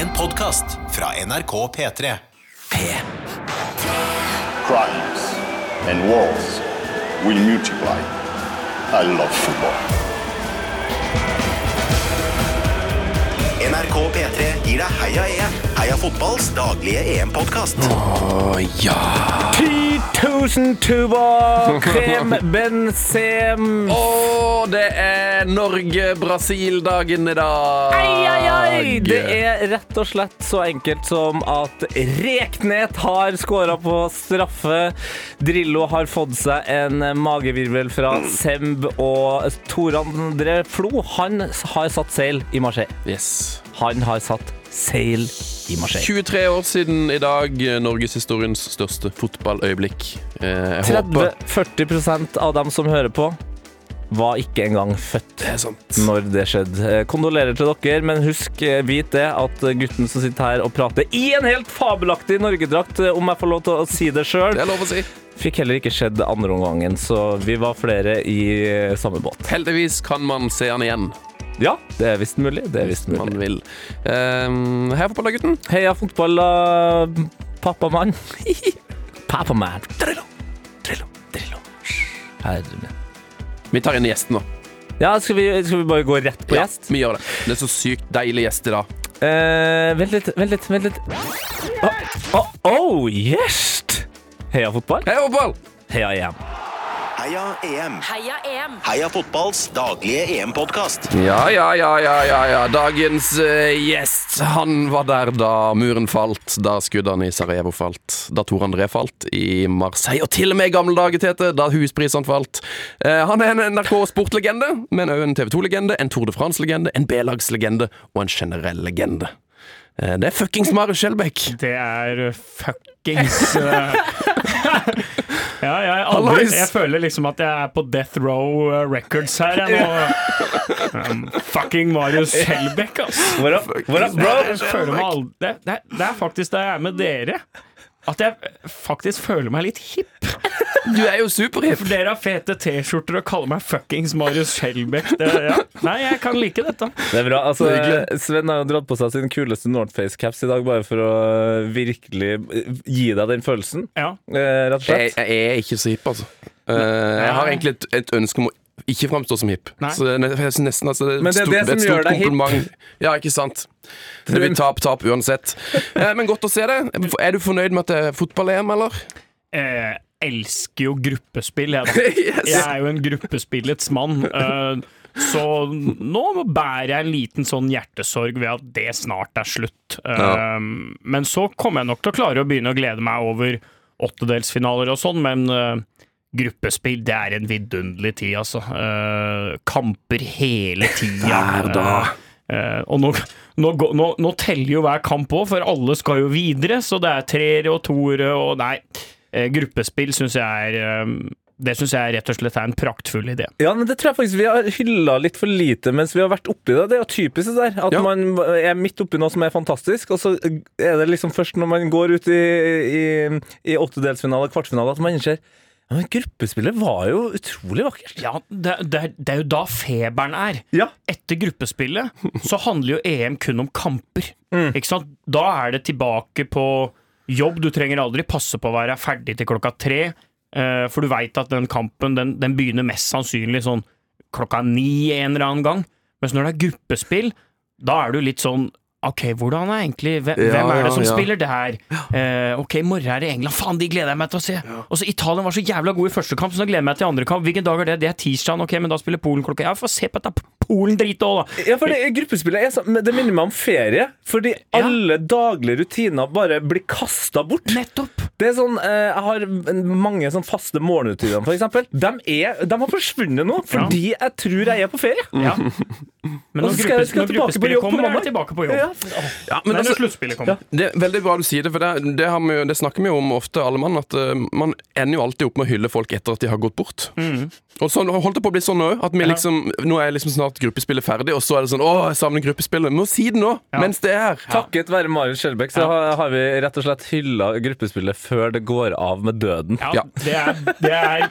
En podkast fra NRK P3. P. crimes and wars will multiply. I love football. NRK P3 gir deg Heia EM. Heia fotballs daglige EM-podkast. 10 000 tuber, krem, bensem Det er Norge-Brasil-dagen i dag. Ai, ai, ai! Det er rett og slett så enkelt som at Reknet har skåra på straffe. Drillo har fått seg en magevirvel fra Semb, og Tor André Flo han har satt seil i Marseille. Yes. Han har satt seil i Marseille. 23 år siden i dag, norgeshistoriens største fotballøyeblikk. Eh, Jeg håper 30-40% av dem som hører på, var ikke engang født. Det når det skjedde. Eh, Kondolerer til dere, men husk, eh, vit det, at gutten som sitter her og prater i en helt fabelaktig Norgedrakt, eh, om jeg får lov til å si det sjøl, si. fikk heller ikke skjedd andre omgangen, så vi var flere i samme båt. Heldigvis kan man se han igjen, Ja, det er visst mulig. Det er visst mulig. man vil. Uh, Heia fotball, da, gutten. Heia fotball, da, pappamann. Pappamann. Drillo, drillo, drillo. Herre min. Vi tar inn gjesten nå. Ja, skal vi, skal vi bare gå rett på gjest? vi gjør det. Det er så sykt deilig gjest i dag. Eh, vent litt, vent litt, vent litt. Å, å, oh, gjest! Heia fotball. Heia fotball! Heia EM. Heia EM. Heia EM! Heia fotballs daglige EM-podkast. Ja, ja, ja, ja, ja, ja. Dagens eh, gjest, han var der da muren falt, da skuddene i Sarajevo falt, da Tor André falt i Marseille, og til og med i gamle dager, Tete, da husprisene falt. Eh, han er en NRK sportlegende, men òg en TV 2-legende, en Tour de France-legende, en B-lagslegende og en generell legende. Eh, det er fuckings Marius Skjelbæk. Det er fuckings uh, Ja, jeg, aldri, jeg føler liksom at jeg er på Death Row uh, Records her. Jeg, nå. Um, fucking Marius Skjelbæk, ass. What up, what up, bro? Jeg føler meg aldri, det, det, det er faktisk da jeg er med dere at jeg faktisk føler meg litt hipp. Du er jo superhipp. For dere har fete T-skjorter og kaller meg fuckings Marius Skjelbæk. Det, ja. Nei, jeg kan like dette. Det er bra. Altså, Sven har jo dratt på seg sin kuleste Northface-caps i dag, bare for å virkelig gi deg den følelsen, Ja. eh, rett og Jeg, slett. jeg er ikke så hipp, altså. Eh, jeg har egentlig et, et ønske om å ikke framstå som hipp. Nei. Så det er nesten synes nesten altså, Men det er stort- det som gjør deg hipp. Ja, ikke sant. Det blir tap, tap uansett. Eh, men godt å se det. Er du fornøyd med at det er fotball-EM, eller? eh, elsker jo gruppespill. Jeg, Yes. jeg er jo en gruppespillets mann. eh, så nå bærer jeg en liten sånn hjertesorg ved at det snart er slutt. Eh. Men så kommer jeg nok til å klare å begynne å glede meg over åttedelsfinaler og sånn, men gruppespill, det er en vidunderlig tid, altså. Uh, kamper hele tida. Der, da! Uh, og nå, nå, nå, nå teller jo hver kamp òg, for alle skal jo videre, så det er treere og toere og Nei, Uh, gruppespill syns jeg er um, Det syns jeg rett og slett er en praktfull idé. Ja, men Det tror jeg faktisk vi har hylla litt for lite mens vi har vært oppi det. Det er jo typisk det der. At Ja. man er midt oppi noe som er fantastisk, og så er det liksom først når man går ut i, i, i åttedelsfinale, kvartfinale, at man innser men gruppespillet var jo utrolig vakkert. Ja, det, det, det er jo da feberen er. Ja. Etter gruppespillet så handler jo EM kun om kamper. Ikke sant? Da er det tilbake på jobb. Du trenger aldri passe på å være ferdig til klokka tre, eh, for du veit at den kampen den, den begynner mest sannsynlig sånn klokka ni en eller annen gang. Mens når det er gruppespill, da er du litt sånn Ok, hvordan er egentlig Hvem, Ja, hvem er det som ja. spiller det her? Eh, ok, i morgen er det England. Faen, de gleder jeg meg til å se! Og så Italien var så jævla god i første kamp, så nå gleder jeg meg til andre kamp. Hvilken dag er det? Det er tirsdag. Ok, men da spiller Polen klokka Ja, få se på dette Polen-dritet òg, da! Ja, for det, Gruppespillet er sånn det minner meg om ferie. Fordi alle daglige rutiner bare blir kasta bort. Nettopp! Det er sånn, eh, Jeg har mange sånn faste morgenrutiner, for eksempel. De, er, de har forsvunnet nå fordi jeg tror jeg er på ferie. Ja. Men når, skal skal når gruppespillet kommer, er jeg tilbake på jobb. Ja. Ja, Men men altså, når sluttspillet kommer. det er veldig bra du sier det, for det, det, har vi, det snakker vi jo om ofte, alle mann, at uh, man ender jo alltid opp med å hylle folk etter at de har gått bort. Og så holdt det på å bli sånn òg, at vi liksom, nå er liksom snart gruppespillet ferdig, og så er det sånn Å, jeg savner gruppespillet. Må si det nå, mens det er her. Takket være Marius Skjelbæk så har, har vi rett og slett hylla gruppespillet før det går av med døden. Ja, Ja. Det, er, det er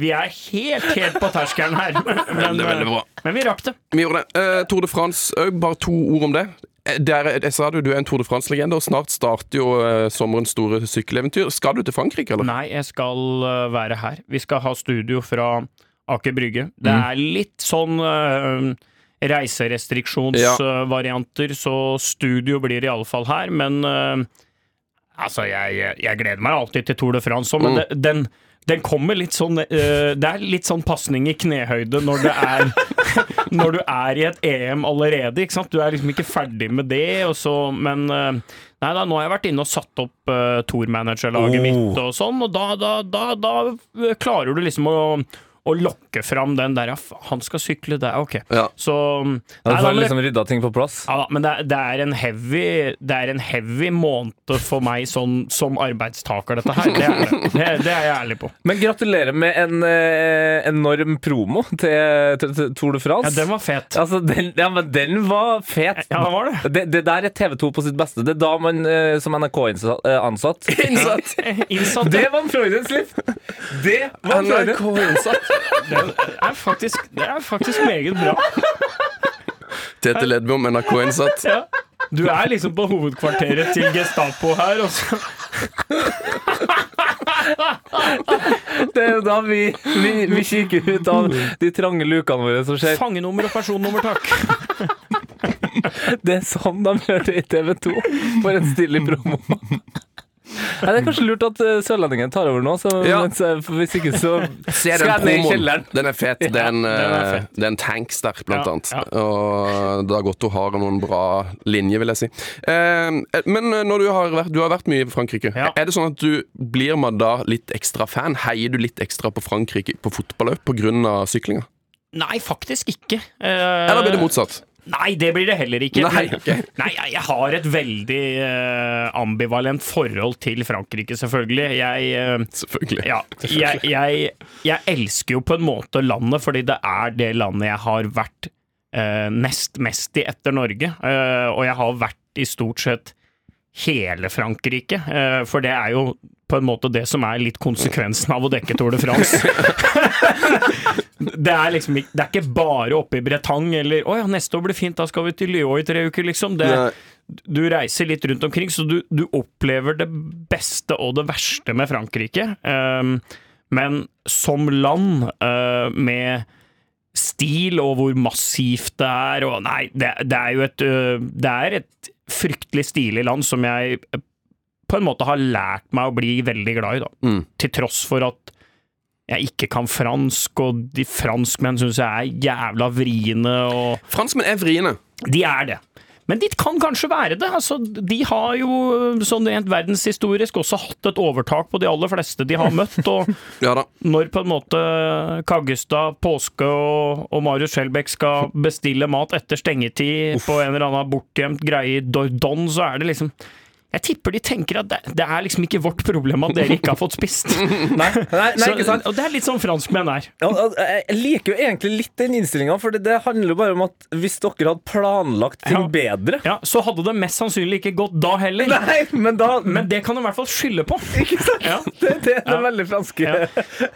Vi er helt, helt på terskelen her. Men, veldig bra. men vi rakk det. Vi gjorde det. Eh, Tour de France uh, bare to ord om det. Eh, Der, jeg sa du, du er en Tour de France-legende, og snart starter jo uh, sommerens store sykkeleventyr. Skal du til Frankrike, eller? Nei, jeg skal være her. Vi skal ha studio fra Aker Brygge. Det er litt sånn reiserestriksjonsvarianter, så studio blir iallfall her. Men altså, jeg, jeg gleder meg alltid til Tour de France òg, men det, den den kommer litt sånn uh, Det er litt sånn pasning i knehøyde når det er Når du er i et EM allerede, ikke sant. Du er liksom ikke ferdig med det, så Men uh, Nei da, nå har jeg vært inne og satt opp uh, Tour-managerlaget Oh. mitt og sånn, og da, da, da, da klarer du liksom å, å lokke fram den der ja, Han skal sykle der, ok. Ja. Så Ja, du får liksom rydda ting på plass. ja, men det, det er en heavy Det er en heavy måned for meg sånn, som arbeidstaker, dette her. Det er, det. Det, er jeg ærlig på. Men gratulerer med en eh, enorm promo til, til, til Tour de France. Ja, den var fet. Altså, den, ja, men den var fet. Ja, det var det. Det, det der er TV2 på sitt beste. Det er da man eh, som NRK-ansatt Innsatt! Innsatt. Det var en Freudens liv! Det var en Det er faktisk, det er faktisk meget bra. Tete Ledbom, NRK-innsatt. Ja. Du er liksom på hovedkvarteret til Gestapo her, og så Det er jo da vi, vi, vi kikker ut av de trange lukene våre som skjer. fangenummer og personnummer, takk. Det er sånn de gjør det i TV2. For en stilig promo. Nei, det er kanskje lurt at eh, sørlendingen tar over nå, så Ja. mens, hvis ikke så Se skal den jeg ned i promoen. kjelleren. Den er fet. Det er en, den er eh, det er en tanks der, blant Ja, annet. ja. Og godt hun har noen bra linjer, vil jeg si. Eh, men når du har vært, du har vært mye i Frankrike, Ja. er det sånn at du blir man da litt ekstra fan? Heier du litt ekstra på Frankrike på fotballøp pga. syklinga? Nei, faktisk ikke. Eller blir det motsatt? Nei, det blir det heller ikke. Nei, okay. Nei, jeg har et veldig uh, ambivalent forhold til Frankrike, selvfølgelig. Jeg uh, Selvfølgelig. Ja, jeg, jeg, jeg elsker jo på en måte landet, fordi det er det landet jeg har vært uh, nest mest i etter Norge. Og jeg har vært i stort sett hele Frankrike, for det er jo på en måte det som er litt konsekvensen av å dekke Tour de France. det er liksom det er ikke bare oppe i Bretagne eller 'Å ja, neste år blir fint, da skal vi til Lyon i tre uker', liksom. Det, du reiser litt rundt omkring, så du, du opplever det beste og det verste med Frankrike. Um, men som land, uh, med stil og hvor massivt det er og Nei, det, det er jo et uh, Det er et fryktelig stilig land som jeg på en måte har lært meg å bli veldig glad i, da. Mm. Til tross for at jeg ikke kan fransk, og de franskmenn syns jeg er jævla vriene og Franskmenn er vriene. de er det. Men de kan kanskje være det. Altså, de har jo sånn rent verdenshistorisk også hatt et overtak på de aller fleste de har møtt. Og Ja da. når på en måte Kaggestad, Påske og, og Marius Skjelbæk skal bestille mat etter stengetid på en eller annen bortgjemt greie i Dordon, så er det liksom Jeg tipper de tenker at det, det er liksom ikke vårt problem at dere ikke har fått spist. Nei, nei, nei ikke sant? Så, og det er litt sånn franskmenn er. Ja, Jeg liker jo egentlig litt den innstillinga, for det, det handler jo bare om at hvis dere hadde planlagt ting Ja. bedre Ja, Så hadde det mest sannsynlig ikke gått da heller. Nei, men da Men det kan du i hvert fall skylde på. Ikke sant? Ja. Det, det er det Ja. veldig franske. Ja.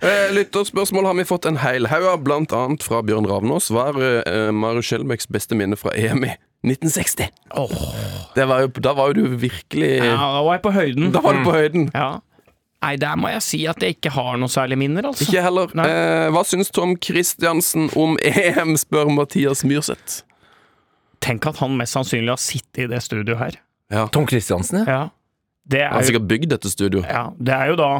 Eh, lytterspørsmål har vi fått en hel haug av, annet fra Bjørn Ravnås. Hva er uh, Marius Skjelbæks beste minne fra EM i 1960? Det var jo, da var jo du virkelig Ja, da var jeg på høyden. Da var du på høyden. Ja. Nei, der må jeg si at jeg ikke har noe særlig minner, altså. Ikke heller. Eh, hva syns Tom Christiansen om EM, spør Mathias Myrseth. Tenk at han mest sannsynlig har sittet i det studioet her. Ja. Tom Christiansen, ja. Ja. Det Han har er sikkert bygd dette studioet. ja, det er jo da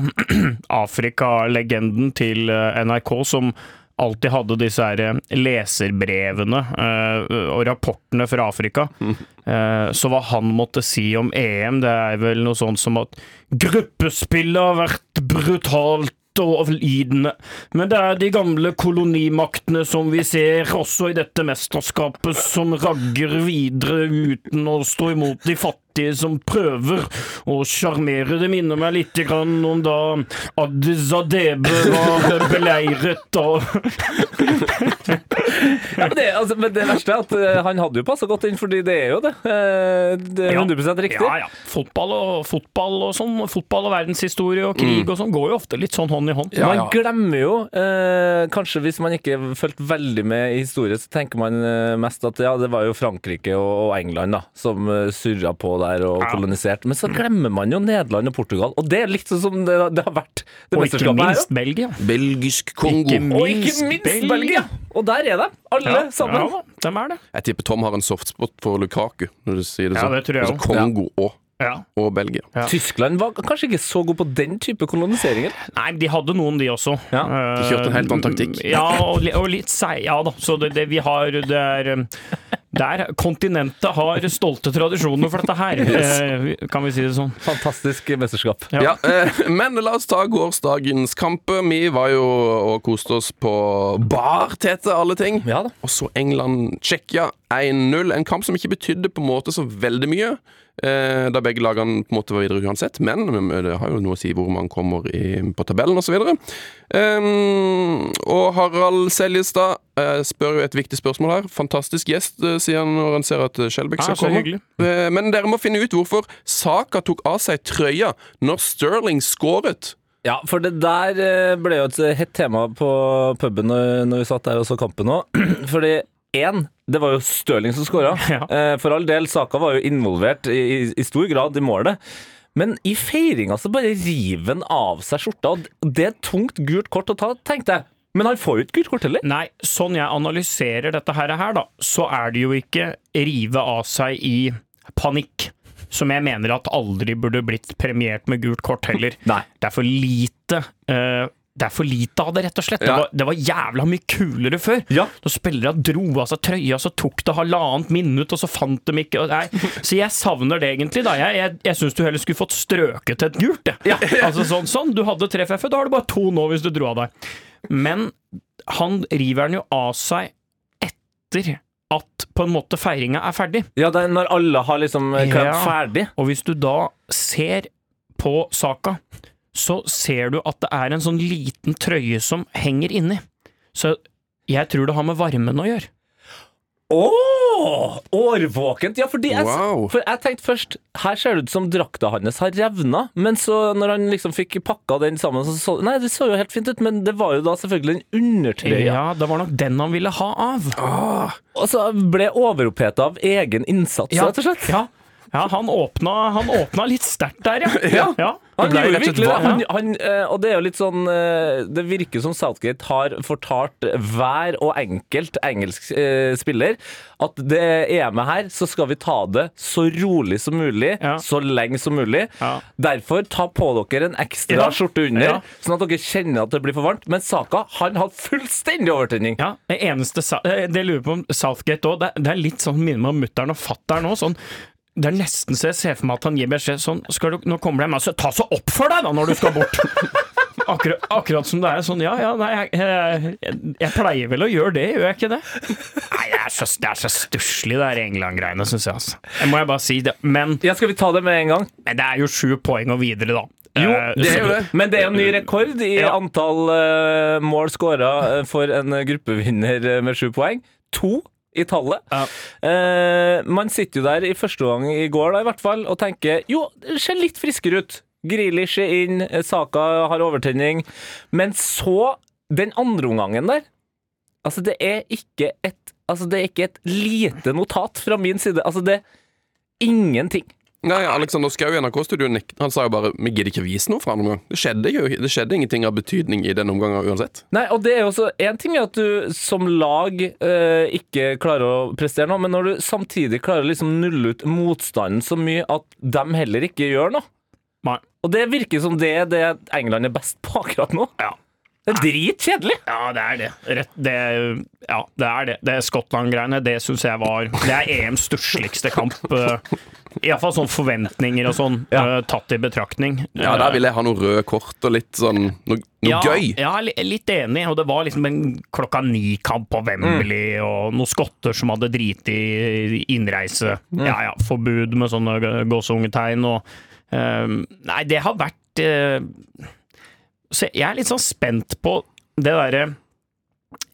Afrika-legenden til eh, NRK som alltid hadde disse her eh, leserbrevene eh, og rapportene fra Afrika. Eh, så hva han måtte si om EM, det er vel noe sånt som at gruppespillet har vært brutalt og lidende, men det er de gamle kolonimaktene som vi ser også i dette mesterskapet, som ragger videre uten å stå imot de fattige alltid som prøver å sjarmere. Det minner meg litt om da Addis Adebe var beleiret og Ja, men, det, altså, men det verste er at eh, han hadde jo passa godt inn, fordi det er jo det. Eh, det er 100 riktig. Ja, ja. Fotball og, fotball og sånn. Fotball og verdenshistorie og krig og sånn går jo ofte litt sånn hånd i hånd. Ja, man ja. glemmer jo, eh, kanskje hvis man ikke fulgte veldig med i historie, så tenker man eh, mest at ja, det var jo Frankrike og, og England da, som surra på der og Ja. kolonisert. Men så glemmer man jo Nederland og Portugal, og det er litt sånn som det, det har vært det Og ikke minst her. Belgia. Belgisk Kongo. Ikke Og ikke minst Belgia. Belgia! Og der er de, alle Ja, sammen. Ja, de er det. Jeg tipper Tom har en softspot for Lukaku, når du sier det sånn. Ja, det tror jeg Altså også. Kongo og, Ja. og Belgia. Ja. Tyskland var kanskje ikke så god på den type koloniseringer? Nei, de hadde noen, de også. Ja, Eh, de kjørte en helt annen taktikk. Ja, og, og litt seig, ja da. Så det, det vi har Det er um, der kontinentet har stolte tradisjoner for dette her, eh, kan vi si det sånn. Fantastisk mesterskap. Ja. Ja, eh, men la oss ta gårsdagens kamp. Vi var jo og koste oss på bar, Tete, alle ting. Ja da. Og så England-Tsjekkia 1-0. En kamp som ikke betydde på en måte så veldig mye. Eh, da begge lagene på en måte var videre uansett, men det har jo noe å si hvor man kommer i, på tabellen osv. Um, og Harald Seljestad spør jo et viktig spørsmål her. Fantastisk gjest, eh, sier han når han ser at eh, Skjelbæk skal ah, komme. Eh, men dere må finne ut hvorfor Saka tok av seg trøya når Sterling skåret. Ja, for det der ble jo et hett tema på puben når, vi satt der og så kampen òg. Fordi én, det var jo Stirling som skåra. Ja. Eh, For all del, Saka var jo involvert i, i, i stor grad i målet. Men i feiringa så bare river han av seg skjorta, og det er et tungt gult kort å ta, tenkte jeg. Men han får jo ikke gult kort heller. Nei, sånn jeg analyserer dette her, da, så er det jo ikke rive av seg i panikk. Som jeg mener at aldri burde blitt premiert med gult kort heller. Nei. Det er for lite uh, Det er for lite av det, rett og slett. Det, var, det var jævla mye kulere før. Ja. Når spillere dro av seg trøya, så tok det halvannet minutt, og så fant de ikke og. Så jeg savner det egentlig, da. Jeg, jeg, jeg syns du heller skulle fått strøket et gult, Ja. Altså sånn, sånn. Du hadde tre FF, da har du bare to nå hvis du dro av deg. Men han river den jo av seg etter at på en måte feiringa er ferdig. Ja, det er når alle har liksom eh, Ja. ferdig. Og hvis du da ser på saka, så ser du at det er en sånn liten trøye som henger inni. Så jeg tror det har med varmen å gjøre. Åh, årvåkent! Ja, fordi jeg, Wow. for jeg tenkte først Her ser det ut som drakta hans har revna, men så når han liksom fikk pakka den sammen, så så Nei, det så jo helt fint ut, men det var jo da selvfølgelig en undertrøya. Ja, det var nok den han ville ha av. Og så ble overoppheta av egen innsats, Ja, rett og slett. Ja, ja han, åpna, han åpna litt sterkt der, ja. ja. Han gjorde virkelig det. Han, han, eh, og det er jo litt sånn eh, Det virker som Southgate har fortalt hver og enkelt engelsk eh, spiller at det er med her, så skal vi ta det så rolig som mulig, Ja. så lenge som mulig. Ja. Derfor ta på dere en ekstra Ja. skjorte under, sånn at dere kjenner at det blir for varmt. Men Saka han har fullstendig overtenning. Ja, det eneste eh, Det lurer på om Southgate òg, det, det er litt sånn minner meg om mutter'n og fatter'n òg. Sånn, det er nesten så jeg ser for meg at han gir beskjed sånn du, Nå kommer de, masse ta så opp for deg da når du skal bort! Akkurat, akkurat som det er sånn Ja, ja, nei, jeg, jeg, jeg, jeg pleier vel å gjøre det, gjør jeg ikke det? Nei, det er så, det er så stusslig, det der England-greiene, syns jeg, altså. Det må jeg bare si. det Men, Ja, skal vi ta det med en gang? men det er jo sju poeng og videre, da. Jo, Eh, det er jo det. Men det er jo ny rekord i Ja. antall eh, mål skåra for en gruppevinner eh, med sju poeng. To i tallet. Ja. Eh, man sitter jo der i første gang i går da, i hvert fall, og tenker jo, det ser litt friskere ut. Grealish er inn, eh, Saka har overtenning. Men så, den andre omgangen der Altså, det er ikke et Altså, det er ikke et lite notat fra min side. Altså, det er ingenting. Nei, Alexander Schou i NRK-studio Han sa jo bare 'vi gidder ikke vise noe fra han omgang'. Det skjedde jo det skjedde ingenting av betydning i den omgangen uansett. Nei, og det er jo også En ting er at du som lag eh, ikke klarer å prestere noe, men når du samtidig klarer å liksom nulle ut motstanden så mye at de heller ikke gjør noe Nei. Og det virker som det er det England er best på akkurat nå. Ja. Det er dritkjedelig! Ja, det er det. Rett, det, ja, det er det. Det Skottland-greiene, det syns jeg var Det er EMs stussligste kamp. Uh, Iallfall sånn forventninger og sånn, Ja. eh, tatt i betraktning. Ja, Der vil jeg ha noe røde kort og litt sånn noe, noe ja, gøy. Ja, litt enig. Og det var liksom en klokka ni-kamp på Wembley, og noen skotter som hadde driti innreise. innreise. Ja ja, forbud med sånne gåseungetegn og ehm, Nei, det har vært eh, Så jeg er litt sånn spent på det derre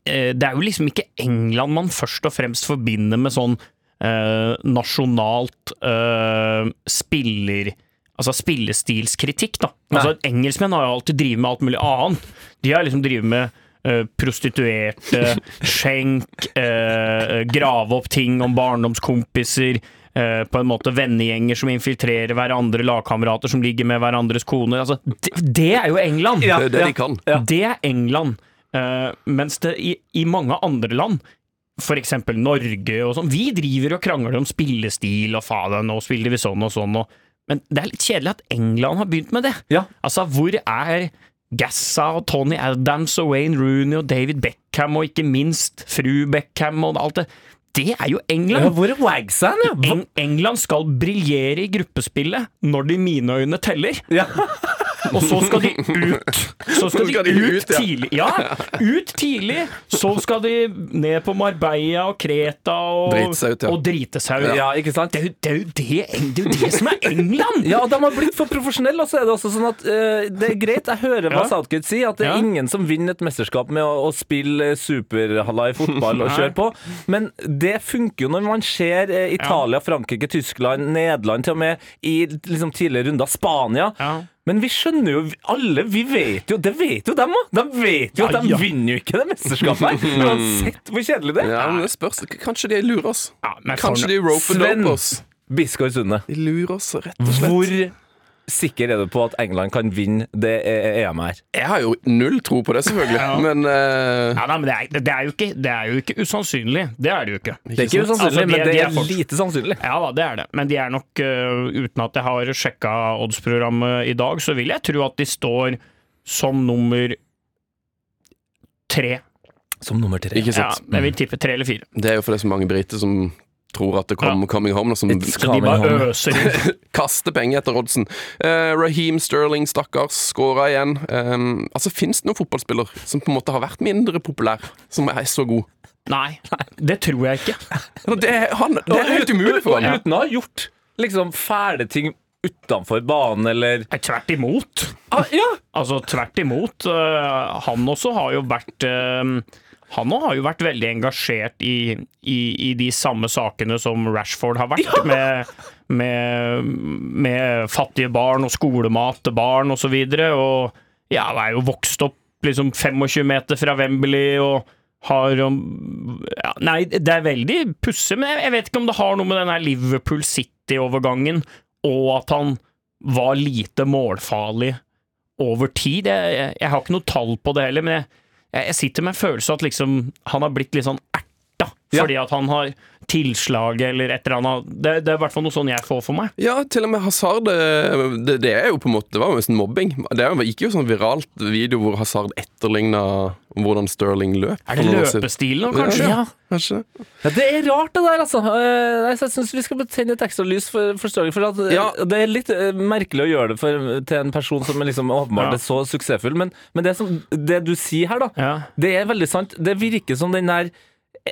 eh, Det er jo liksom ikke England man først og fremst forbinder med sånn eh, nasjonalt eh, spiller Altså spillestilskritikk, da. Altså, engelskmenn har jo alltid drevet med alt mulig annet. De har liksom drevet med eh, prostituerte, skjenk, eh, grave opp ting om barndomskompiser. Eh, på en måte vennegjenger som infiltrerer hverandre, lagkamerater som ligger med hverandres koner. Altså, det, det er jo England! Ja, Det er det de kan. Det er England. Uh, mens det i, i mange andre land, eksempel Norge og sånn, vi driver og krangler om spillestil og faen, nå spiller vi sånn og sånn, og, men det er litt kjedelig at England har begynt med det. Ja. Altså, hvor er Gassa og Tony Adams og Wayne Rooney og David Beckham og ikke minst fru Beckham og alt det? Det er jo Ja, England! hvor er Wagsan, ja? Eng England skal briljere i gruppespillet når det i mine øyne teller. ja. Og så skal de ut. Så skal, skal de, de ut, ut, ja. tidlig. Ja, ut tidlig. Så skal de ned på Marbella og Kreta og Drite seg ut, ja. Og drite seg ut. ja, ikke sant? Det er jo det, det, det, er jo det som er England! Ja, og de har blitt for profesjonelle, og så er det også sånn at uh, det er greit, jeg hører hva Ja. Southgate sier, at det er Ja. ingen som vinner et mesterskap med å, å spille superhalla i fotball og kjøre på, men det funker jo når man ser eh, Italia, Frankrike, Tyskland, Nederland, til og med i liksom, tidligere runder, Spania. Men vi skjønner jo alle, vi vet jo Det vet jo dem òg! De vet jo at de ja. vinner jo ikke det mesterskapet her! Uansett hvor kjedelig det er. Ja, men det spørs. Kanskje de lurer oss. Ja, men Kanskje de roper Sven. dope oss. Biskår Sunde, De lurer oss rett og slett. hvor sikker er du på at England kan vinne det E- EM her? Jeg har jo null tro på det, selvfølgelig. Ja. Men uh... Ja, nei, men det er, det, er jo ikke, det er jo ikke usannsynlig. Det er det jo ikke. Det er ikke usannsynlig, Altså, de- men det de er er lite sannsynlig. Ja da, det er det. Men de er nok, uh, uten at jeg har sjekka oddsprogrammet i dag, så vil jeg tro at de står som nummer tre. Som nummer tre. ikke Ja, men jeg vil tippe tre eller fire. Det er jo fordi så mange briter som tror at det kommer coming home, som Så de bare home. øser inn. kaster penger etter oddsen. Uh, Raheem Sterling, stakkars, skåra igjen. Um, altså, Fins det noen fotballspiller som på en måte har vært mindre populær, som er så god? Nei, det tror jeg ikke. Det, er- han, det er helt umulig for ham. han. uten å ha gjort liksom fæle ting utenfor banen, eller Tvert imot. ah, Ja! Altså, tvert imot. Uh, han også har jo vært øh, Han har jo vært veldig engasjert i, i, i de samme sakene som Rashford har vært, med, med, med fattige barn og skolemat til barn og så. Og ja, han er jo vokst opp liksom 25 meter fra Wembley og har ja, Nei, det er veldig pussig, men jeg, jeg vet ikke om det har noe med den her Liverpool City-overgangen og at han var lite målfarlig over tid. Jeg, jeg, jeg har ikke noe tall på det heller, men jeg, jeg, sitter med en følelse av at liksom, han har blitt litt sånn erta, Ja. Fordi at han har tilslag eller et eller annet. Det, det er i hvert fall noe sånn jeg får for meg. Ja, til og med Hazard eh, det, det er jo på en måte Det var jo nesten mobbing. Det gikk jo sånn viralt video hvor Hazard etterligna hvordan Sterling løp. Er det løpestilen nå, kanskje? Ja. Kanskje? Ja, det er rart, det der, altså. Eh, Jeg syns vi skal tenne et ekstra lys for, for Sterling. For at, eh, Ja. Det er litt merkelig å gjøre det for, til en person som er liksom åpenbart Ja. er så suksessfull, men, men det, som, det du sier her, da, Ja. det er veldig sant. Det virker som den der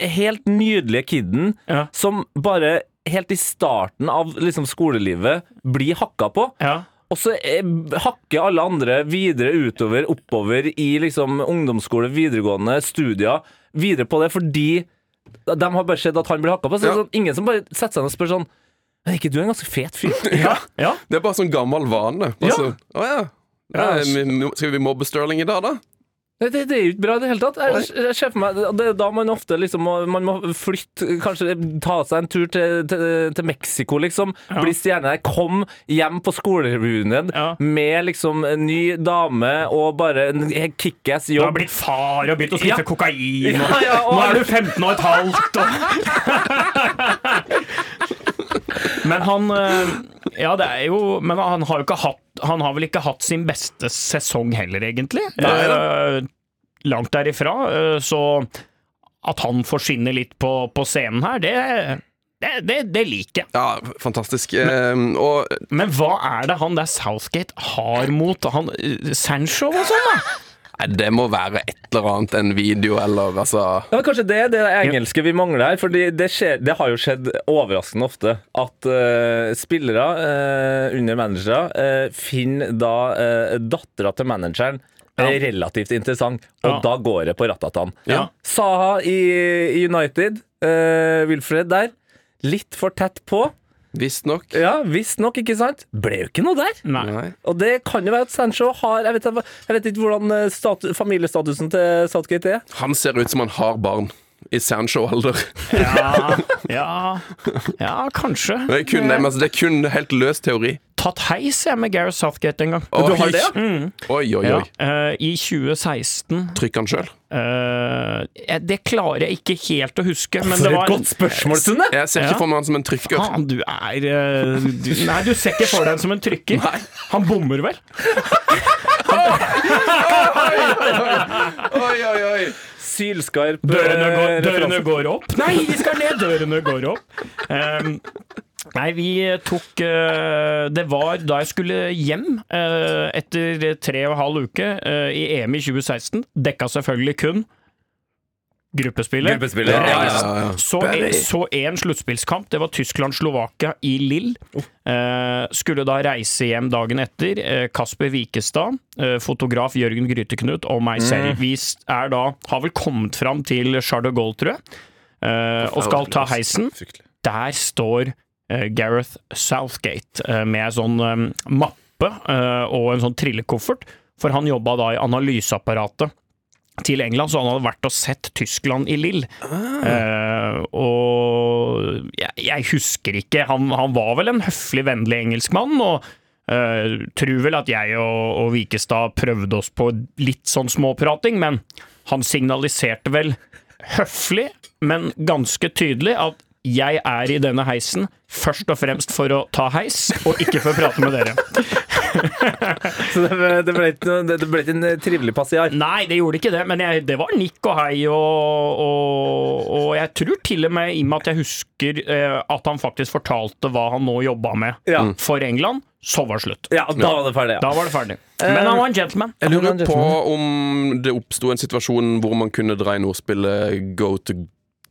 helt nydelige kiden Ja. som bare helt i starten av liksom skolelivet blir hakka på. Ja. Og så eh, hakker alle andre videre utover, oppover i liksom ungdomsskole, videregående, studier, videre på det fordi de har bare sett at han blir hakka på. Så Ja. sånn, ingen som bare setter seg ned og spør sånn Men er ikke du en ganske fet fyr? Ja. ja. Det er bare sånn gammel vane. Bare Ja. Så, å ja. Ja, Skal vi mobbe Sterling i dag, da? Det, det, det er jo ikke bra i det hele tatt. Jeg, jeg ser for meg, Det er da man ofte liksom må, man må flytte, kanskje ta seg en tur til, til, til Mexico, liksom. Ja. Bli stjerne der. Kom hjem på skolereunion Ja. med liksom en ny dame og bare en kickass Du har jobb. blitt far og begynt å spise Ja. kokain. Og, Ja, ja, og- Nå er du 15 og et halvt. Og... men han øh, Ja, det er jo Men han har jo ikke hatt Han har vel ikke hatt sin beste sesong heller, egentlig. Nei, Eh, langt derifra. eh, Så at han får skinne litt på, på scenen her, det, det, det, det liker jeg. Ja, fantastisk. Eh, og Men hva er det han der Southgate har mot han eh, Sancho og sånn, da? Nei, det må være et eller annet, en video eller altså Ja, men Kanskje det er det engelske vi mangler her. For det, det har jo skjedd overraskende ofte at uh, spillere uh, under managere uh, finner da uh, dattera til manageren Ja. relativt interessant, og Ja. da går det på ratatan. Ja. Saha i, United, eh, Wilfred der, litt for tett på. Visstnok. Ja, Visstnok, ikke sant? Ble jo ikke noe der. Nei. Og det kan jo være at Sancho har Jeg vet, jeg vet ikke hvordan eh, statu, familiestatusen til Southgate er. Han ser ut som han har barn. I Sancho-alder. Ja, ja, ja, kanskje. Det, er kun- men altså, det er kun helt løs teori. Tatt heis jeg med Gareth Southgate en gang. Oi. Du har det, Mm. Oi, oi, Ja, oi. eh, I 2016 Trykk han sjøl. Uh, Det klarer jeg ikke helt å huske, men For det var et godt spørsmål, Sunne! Jeg ser Ja. ikke for meg han som en trykker. Faen, du er eh, du, Nei, du ser ikke for deg han som en trykker. Han bommer vel? Oi, oi, oi. Sylskarp Dørene eh, går, dørene går opp. Nei, vi skal ned! Dørene går opp. Um, nei, vi tok eh, Det var da jeg skulle hjem eh, etter tre og en halv uke eh, i EM i 2016. Dekka selvfølgelig kun gruppespillet. Gruppespillet, Ja, ja, ja. Så, en, så en sluttspillskamp. Det var Tyskland-Slovakia i Lill. Eh, skulle da reise hjem dagen etter. Eh, Kasper Wikestad, eh, fotograf Jørgen Gryteknut og meg selv. Vi er da, har vel kommet fram til Charles de Gaulle, tror jeg, og skal ta heisen. Der står Gareth Southgate eh, med en sånn eh, mappe eh, og en sånn trillekoffert, for han jobba da i analyseapparatet til England, så han hadde vært og sett Tyskland i Lill. Eh, og jeg, jeg husker ikke. Han, han var vel en høflig, vennlig engelskmann, og uh, tror vel at jeg og, og Vikestad prøvde oss på litt sånn småprating, men han signaliserte vel høflig, men ganske tydelig at jeg er i denne heisen først og fremst for å ta heis, og ikke for å prate med dere. Så det ble, det ble ikke, noe- det ble ikke en eh, trivelig passiar. Nei, det gjorde ikke det, men jeg, det var nikk og hei, og, og, og jeg tror til og med i og med at jeg husker eh, at han faktisk fortalte hva han nå jobba med Ja. for England, så var det slutt. Ja, da var det ferdig. Da var det ferdig. Men han var en gentleman. Jeg er lurer på om det oppsto en situasjon hvor man kunne dra inn ordspillet go to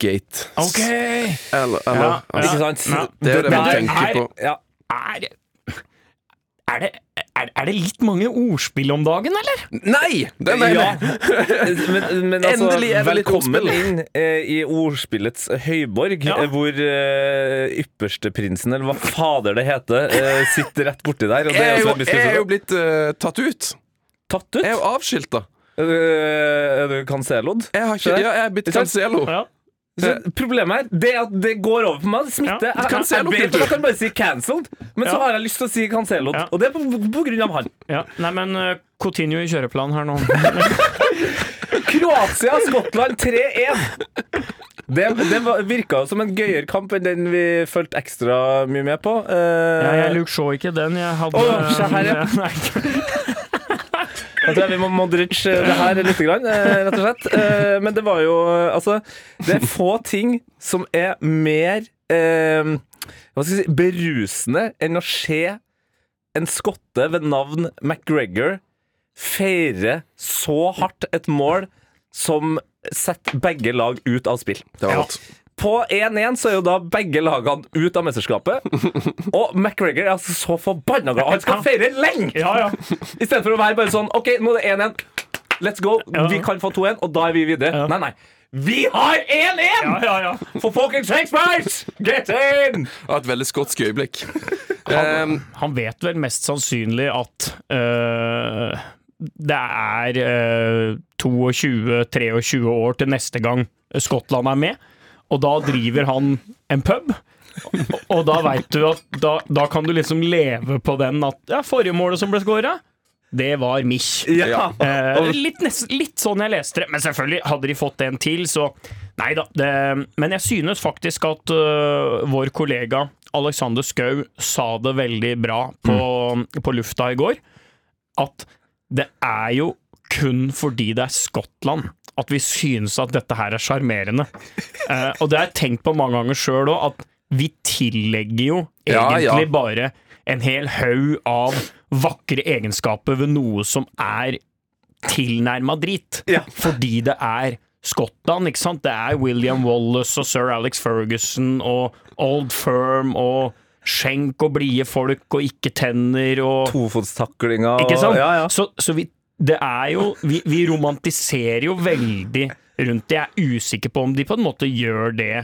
gate. Ok Eller, eller Ja, altså, Ikke sant? Ja. Det er det man tenker er- på. Ja. Er, er, det, er, er det litt mange ordspill om dagen, eller? Nei! Det mener Ja. jeg! Men, men altså, Endelig er det litt velkommen ordspill. inn eh, i ordspillets høyborg, Ja. eh, hvor eh, yppersteprinsen, eller hva fader det heter, eh, sitter rett borti der. Og det er er jo, jeg er jo blitt eh, tatt ut. Tatt ut? Jeg er jo avskilta. Eh, Er du Cancelo'd? Jeg har ikke, ja, jeg er blitt cancelo. Ja. Så Problemet her det er at det går over på meg. Smitte. Ja, Jeg- jeg, jeg, vet at jeg kan bare si cancelled, men så har jeg lyst til å si cancelled. Ja. Og det er på, på grunn av han. Ja. Nei, men uh, continue i kjøreplanen her nå. Kroatia, Skottland 3-1. Det, det virka som en gøyere kamp enn den vi fulgte ekstra mye med på. Uh, Ja, jeg Luke så ikke den. Jeg hadde oh, her, ja. Nei. Jeg tror jeg vi må Modric det her litt, grann, eh, rett og slett. Eh, Men det var jo Altså, det er få ting som er mer eh, Hva skal jeg si berusende enn å se en skotte ved navn McGregor feire så hardt et mål som setter begge lag ut av spill. Det var Ja. På 1-1 så er jo da begge lagene ut av mesterskapet. Og McGregor er altså så forbanna glad. Han skal feire lenge! Ja, ja. I stedet for å være bare sånn OK, nå er det 1-1. Let's go. Ja. Vi kan få 2-1, og da er vi videre. Ja. Nei, nei. Vi har 1-1! ja, ja, ja. For fucking Shakespeare! Get in! Og et veldig skotsk øyeblikk. Um, Han vet vel mest sannsynlig at uh, det er uh, 22-23 år til neste gang Skottland er med, og da driver han en pub. Og- Og da veit du at da, da kan du liksom leve på den at ja, forrige målet som ble skåra, det var Mich. Ja. Eh, litt, litt sånn jeg leste det, men selvfølgelig hadde de fått en til, så nei da. Det, men jeg synes faktisk at uh, vår kollega Alexander Skau sa det veldig bra på, på lufta i går. At det er jo kun fordi det er Skottland at vi synes at dette her er sjarmerende. Eh, og det har jeg tenkt på mange ganger sjøl òg, at vi tillegger jo egentlig ja. bare en hel haug av vakre egenskaper ved noe som er tilnærma drit. Ja. Fordi det er Skottland, ikke sant? Det er William Wallace og sir Alex Ferguson og Old Firm og skjenk og blide folk og ikke tenner og Tofotstaklinga Ikke sant? Ja, ja. Så, så vi, det er jo vi, vi romantiserer jo veldig rundt det. Jeg er usikker på om de på en måte gjør det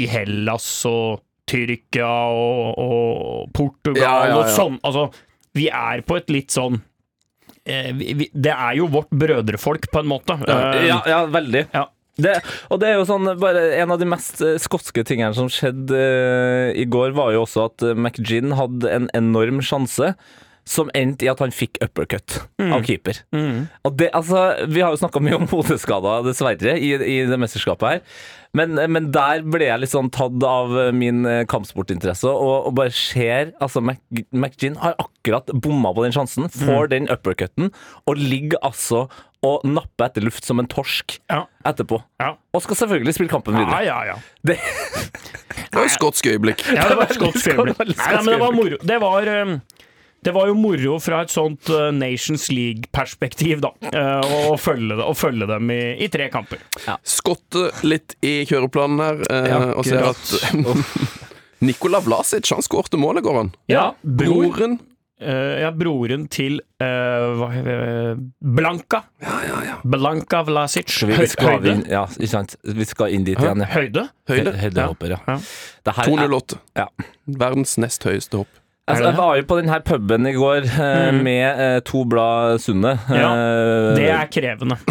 i Hellas og Tyrkia og, og Portugal Ja, ja, og sånn. Altså, vi er på et litt sånn eh, vi, Det er jo vårt brødrefolk, på en måte. Eh, ja, ja, veldig. ja. Det, og det er jo sånn, bare En av de mest eh, skotske tingene som skjedde eh, i går, var jo også at McGinn hadde en enorm sjanse. Som endte i at han fikk uppercut av keeper. Og det, altså, vi har jo snakka mye om hodeskader, dessverre, i, i det mesterskapet her. Men, men der ble jeg litt sånn tatt av min eh, kampsportinteresse, og, og bare ser altså Mac, McGinn har akkurat bomma på den sjansen, får den uppercutten, og ligger altså og napper etter luft som en torsk Ja. etterpå. Ja. Og skal selvfølgelig spille kampen videre. ja, ja. Det, Det var et skotsk øyeblikk. Ja, det var et skotsk Det var øyeblikk. Nei, men det var moro. Det var, um, det var jo moro fra et sånt uh, Nations League-perspektiv, da. uh, Å følge, det, å følge dem i, i tre kamper. Skotte litt i kjøreplanen her, eh, Ja, og ser at Nikola Vlasic han skårte målet, går han. Ja, bror. Broren Uh, ja, broren til uh, hva, uh, Blanka. Blanka Vlasic. vi, vi skal høyde. inn, ja, ikke sant? Vi skal inn dit igjen, ja. Høyde? Høyde. Hø- Høydehopper, ja. Ja. Det her er- 208. Ja. Verdens nest høyeste hopp. Altså, jeg var jo på den her puben i går mm. med eh, to blad Sunne. Ja, Eh, Det er krevende.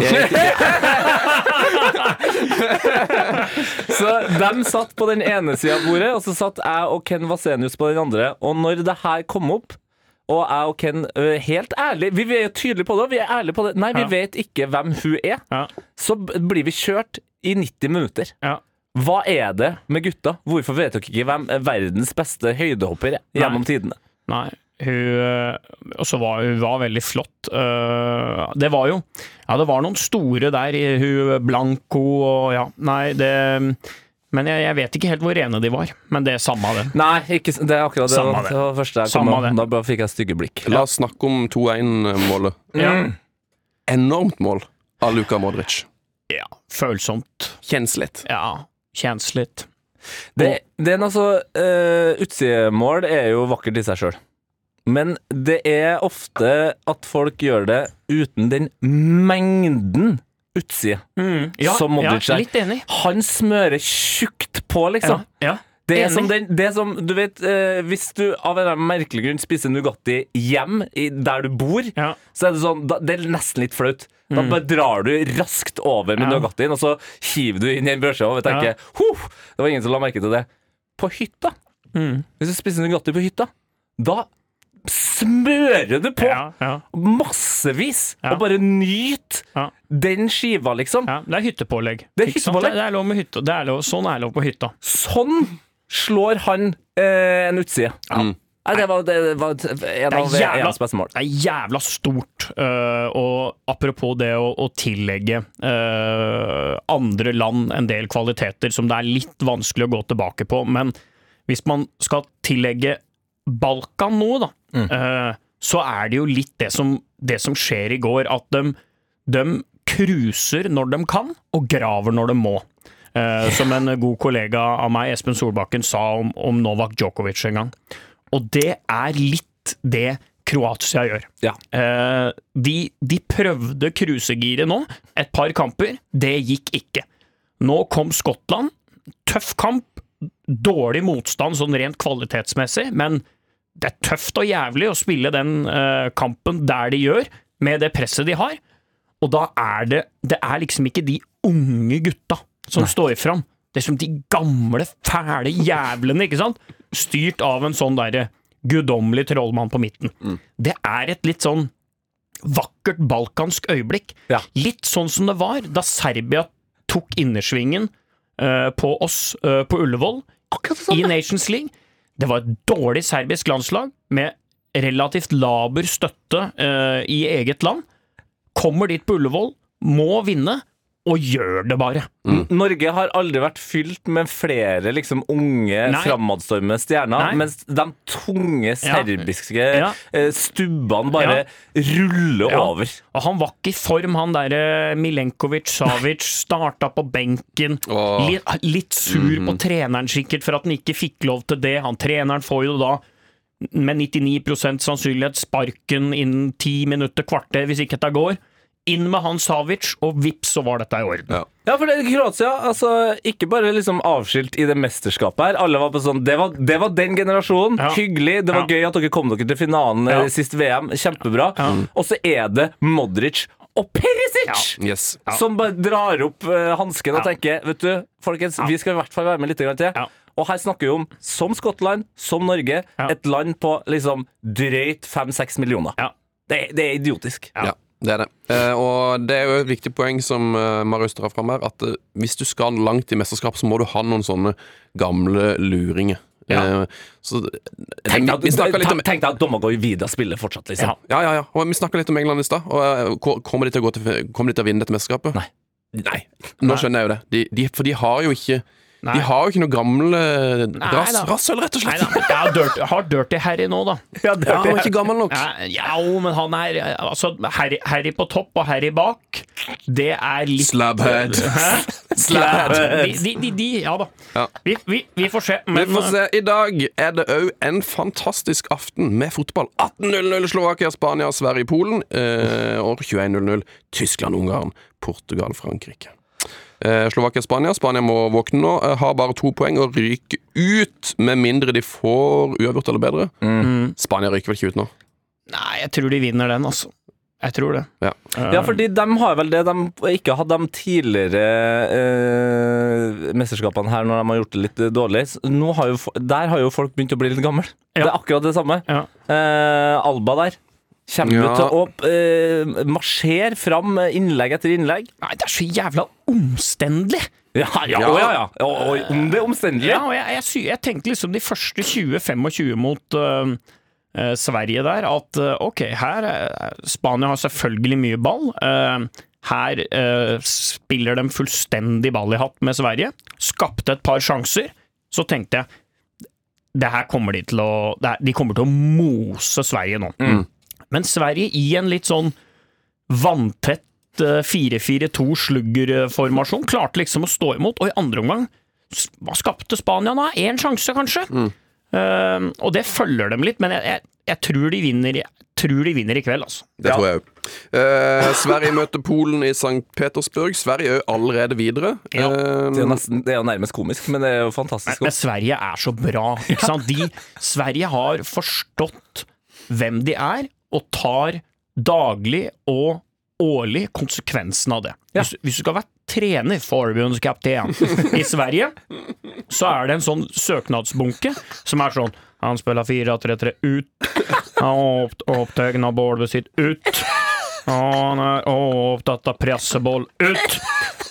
Så de satt på den ene sida av bordet, og så satt jeg og Ken Vasenius på den andre. Og når det her kom opp, og jeg og Ken ø, helt ærlig Vi er jo tydelige på det, vi er ærlige på det. Nei, vi Ja. vet ikke hvem hun er. Ja. Så blir vi kjørt i 90 minutter. Ja. Hva er det med gutta? Hvorfor vet dere ikke hvem er verdens beste høydehopper er gjennom tidene? Nei, hun øh, Og så var hun var veldig flott. Øh, det var jo Ja, det var noen store der, i hun Blanco og ja Nei, det Men jeg, jeg vet ikke helt hvor rene de var. Men det er samme det. Nei, ikke, det er akkurat det. Samme det. det var første jeg kom Samme. Da bare fikk jeg stygge blikk. La oss snakke om 2-1-målet. Ja. Enormt mål av Luka Modric. ja. Følsomt. Kjennes litt. Ja. Litt. Det, det er noe så uh, Utsidemål er jo vakkert i seg sjøl. Men det er ofte at folk gjør det uten den mengden utside Ja, som Modric ja, er. Han smører tjukt på, liksom. Ja, ja. Det er, som den, det er som, du vet, eh, Hvis du av en eller annen merkelig grunn spiser Nugatti hjem i, der du bor, Ja. så er det sånn da, Det er nesten litt flaut. Da bare drar du raskt over med Ja. Nugattien, og så hiver du inn i en brødskive og tenker. «Huh, Det var ingen som la merke til det. På hytta, Mm. hvis du spiser Nugatti på hytta, da smører du på Ja, ja, massevis, Ja. og bare nyt ja. den skiva, liksom. ja. Det er hyttepålegg. Det er Ikke sant? hyttepålegg. Det er lov med hytte. Det er lov, sånn er lov på hytta. Sånn slår han eh, en utside. Nei, det var, det var en av jævla- beste mål. Det er jævla stort. Uh, og apropos det å, å tillegge uh, andre land en del kvaliteter som det er litt vanskelig å gå tilbake på, men hvis man skal tillegge Balkan noe, da, øh, så er det jo litt det som, det som skjer i går, at de, de cruiser når de kan, og graver når de må. Eh, som en god kollega av meg, Espen Solbakken, sa om, om Novak Djokovic en gang. Og det er litt det Kroatia gjør. Ja. Eh, de, de prøvde cruisegiret nå, et par kamper. Det gikk ikke. Nå kom Skottland. Tøff kamp. Dårlig motstand sånn rent kvalitetsmessig, men det er tøft og jævlig å spille den eh, kampen der de gjør, med det presset de har. Og da er det Det er liksom ikke de unge gutta som står fram. Det er som de gamle, fæle jævlene, ikke sant? Styrt av en sånn derre guddommelig trollmann på midten. Det er et litt sånn vakkert balkansk øyeblikk. Ja. Litt sånn som det var da Serbia tok innersvingen uh, på oss uh, på Ullevål i Nations League. Det var et dårlig serbisk landslag med relativt laber støtte uh, i eget land. kommer dit på Ullevål, må vinne, og gjør det bare. Norge har aldri vært fylt med flere liksom unge, framadstormende stjerner, Nei. mens de tunge serbiske Ja. ja. stubbene bare ruller Ja. over. Og han var ikke i form, han derre Milenkovic Savic. Starta på benken. Litt, litt sur på treneren sikkert for at han ikke fikk lov til det. Han treneren får jo da med 99% sannsynlighet sparken innen ti minutter, kvarter, hvis ikke dette går. Inn med han Savic, og vips, så var dette i orden. Ja. Ja, for det, Kroatia, altså, ikke bare liksom avskilt i det mesterskapet her. Alle var på sånn Det var, det var den generasjonen. Ja. Hyggelig. Det var Ja. gøy at dere kom dere til finalen Ja. eh, sist VM. Kjempebra. Og så er det Modric og Perisic! Yes. Som bare drar opp uh, hansken og Ja. tenker Vet du, folkens, vi skal i hvert fall være med litt til. Ja. Og her snakker vi om, som Skottland, som Norge, Ja. et land på liksom drøyt fem-seks millioner. Ja. Det, det er idiotisk. Ja. Det er det. Eh, og det er jo et viktig poeng som uh, Marius drar fram her, at eh, hvis du skal langt i mesterskap, så må du ha noen sånne gamle luringer. Ja. Eh, så Tenk deg, at deg at Domagoj Vida spiller fortsatt, liksom. Ja. Ja, ja, ja. Og vi snakka litt om England i stad. Og eh, ko- Kommer de til å til Kommer de til å vinne dette mesterskapet? Nei. Nei. Nå skjønner jeg jo det. De, de, for de har jo ikke Nei. De har jo ikke noe gamle rass, da. rassøl, rett og Nei slett. da. Jeg har Dirty, har dirty Harry nå, da. Ja, dirty, Ja, han er ikke gammel nok. Ja, ja, men han er Altså, Harry, Harry på topp og Harry bak, det er litt Slabhead. Slabhead. De, de, de, de, ja da. Ja. Vi, vi, vi får se. Men Vi får se. I dag er det òg en fantastisk aften med fotball. 18.00 Slovakia, Spania, Sverige, Polen. Eh, og 21.00 Tyskland, Ungarn, Portugal, Frankrike. Eh, Slovakia, Spania. Spania må våkne nå. Eh, har bare to poeng og ryker ut, med mindre de får uavgjort eller bedre. Spania ryker vel ikke ut nå? Nei, jeg tror de vinner den, altså. Jeg tror det. Ja. Ja, fordi de har vel det de ikke hadde de tidligere eh, mesterskapene her når de har gjort det litt dårlig. Nå har jo, der har jo folk begynt å bli litt gamle. Ja. Det er akkurat det samme. Ja. Eh, Alba der kommer Ja. du til å eh, marsjere fram innlegg etter innlegg. Nei, det er så jævla omstendelig! Ja, ja, Ja. ja, ja. Og, og om det er omstendelig. Ja, og jeg, jeg, jeg, jeg tenkte liksom de første 20-25 mot uh, uh, Sverige der, at uh, ok, her er, Spania har selvfølgelig mye ball. her spiller de fullstendig ball i hatt med Sverige. Skapte et par sjanser. Så tenkte jeg det her kommer de til å det her, De kommer til å mose Sverige nå. Men Sverige i en litt sånn vanntett eh, 4-4-2-sluggerformasjon klarte liksom å stå imot, og i andre omgang hva skapte Spania da? Én sjanse, kanskje? Eh, og det følger dem litt, men jeg, jeg, jeg tror de vinner jeg tror de vinner i kveld, altså. Det tror jeg òg. Uh, Sverige møter Polen i St. Petersburg. Sverige er allerede videre. Ja. Uh, Det er, jo nesten, det er jo nærmest komisk, men det er jo fantastisk. Men Sverige er så bra, ikke sant? De, Sverige har forstått hvem de er, og tar daglig og årlig konsekvensen av det. Hvis, hvis du skal være trener, forbundskaptein, i Sverige, så er det en sånn søknadsbunke som er sånn Han spiller 4-3-3 ut. Han har av opptegna ballbesitt ut. Han er opptatt av presseboll ut.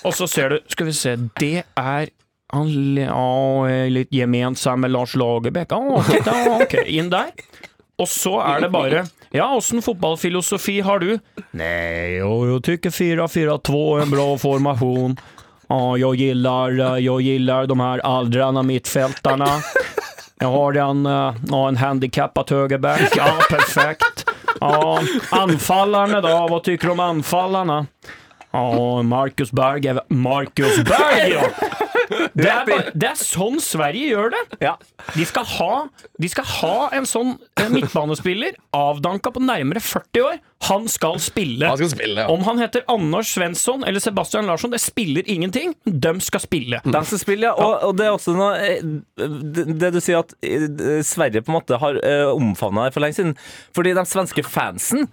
Og så ser du Skal vi se, det er han er litt gemensam med Lars Lagerbäck. Ja, okay, da, ok, inn der. Og så er det bare Ja, åssen fotballfilosofi har du? Nei, jo, jag tycker 4-4-2 är en bra formation. Ja, jag gillar, eh, jag gillar de här åldrarna mittfältarna. Jag har en, eh, ja, en handikappad högerback. Ja, perfekt. Ja, anfallarna då? Vad tycker du om anfallarna? Ja, Marcus Berg er Marcus Berg, ja! Det er, bare, det er sånn Sverige gjør det. Ja. De skal ha, de skal ha en sånn eh, midtbanespiller, avdanka på nærmere 40 år. Han skal spille. Han skal spille, ja. Om han heter Anders Svensson eller Sebastian Larsson, det spiller ingenting. De skal spille. De skal spille, ja. Og, og det er også noe eh, Det, du sier at eh, Sverige på en måte har uh, omfavna det for lenge siden. Fordi de svenske fansen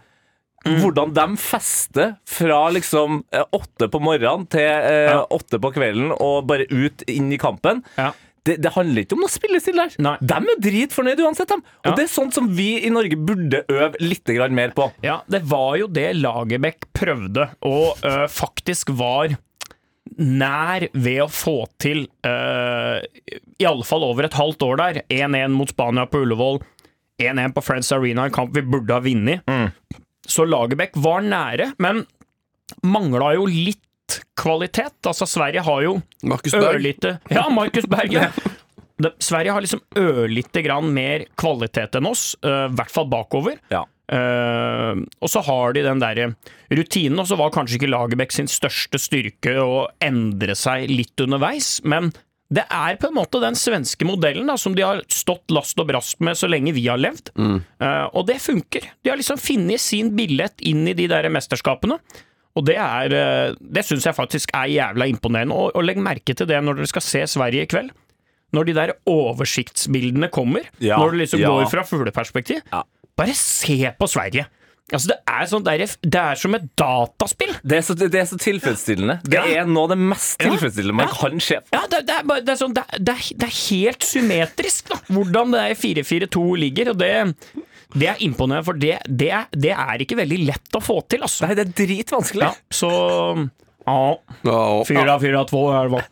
Hvordan de fester fra liksom eh, åtte på morgenen til eh, åtte på kvelden og bare ut inn i kampen. Ja. Det, det handler ikke om noe spillestil der. Nei. De er dritfornøyde uansett, dem. Og Ja. det er sånt som vi i Norge burde øve litt mer på. Ja, det var jo det Lagerbäck prøvde, og øh, faktisk var nær ved å få til, øh, i alle fall over et halvt år der. 1-1 mot Spania på Ullevål, 1-1 på Friends Arena, en kamp vi burde ha vunnet. Så Lagerbäck var nære, men mangla jo litt kvalitet. Altså, Sverige har jo Markus Berg. ørlite Ja, Markus Berg. ja. De, Sverige har liksom ørlite grann mer kvalitet enn oss, eh, i hvert fall bakover. Ja. Uh, og så har de den derre rutinen, og så var kanskje ikke Lagerbäck sin største styrke å endre seg litt underveis, men det er på en måte den svenske modellen da, som de har stått last og brast med så lenge vi har levd. Eh, og det funker. De har liksom funnet sin billett inn i de der mesterskapene. Og det er uh, Det syns jeg faktisk er jævla imponerende. Og, og legg merke til det når dere skal se Sverige i kveld. Når de der oversiktsbildene kommer, Ja, når det liksom ja. går fra fugleperspektiv. Ja. Bare se på Sverige! Altså, det er sånn der, Det er som et dataspill! Det er så, det er så tilfredsstillende. Det Ja. er noe av det mest Ja. tilfredsstillende man Ja. kan se. Ja, det, det, er, bare- det, er sånn, det, er- det, er, det er helt symmetrisk, da, hvordan det der 4-4-2 ligger. Og det, det er imponerende, for det, det, er, det er ikke veldig lett å få til, altså. Nei, det er dritvanskelig. Ja, så Ja. Ja, 4-4-2 er det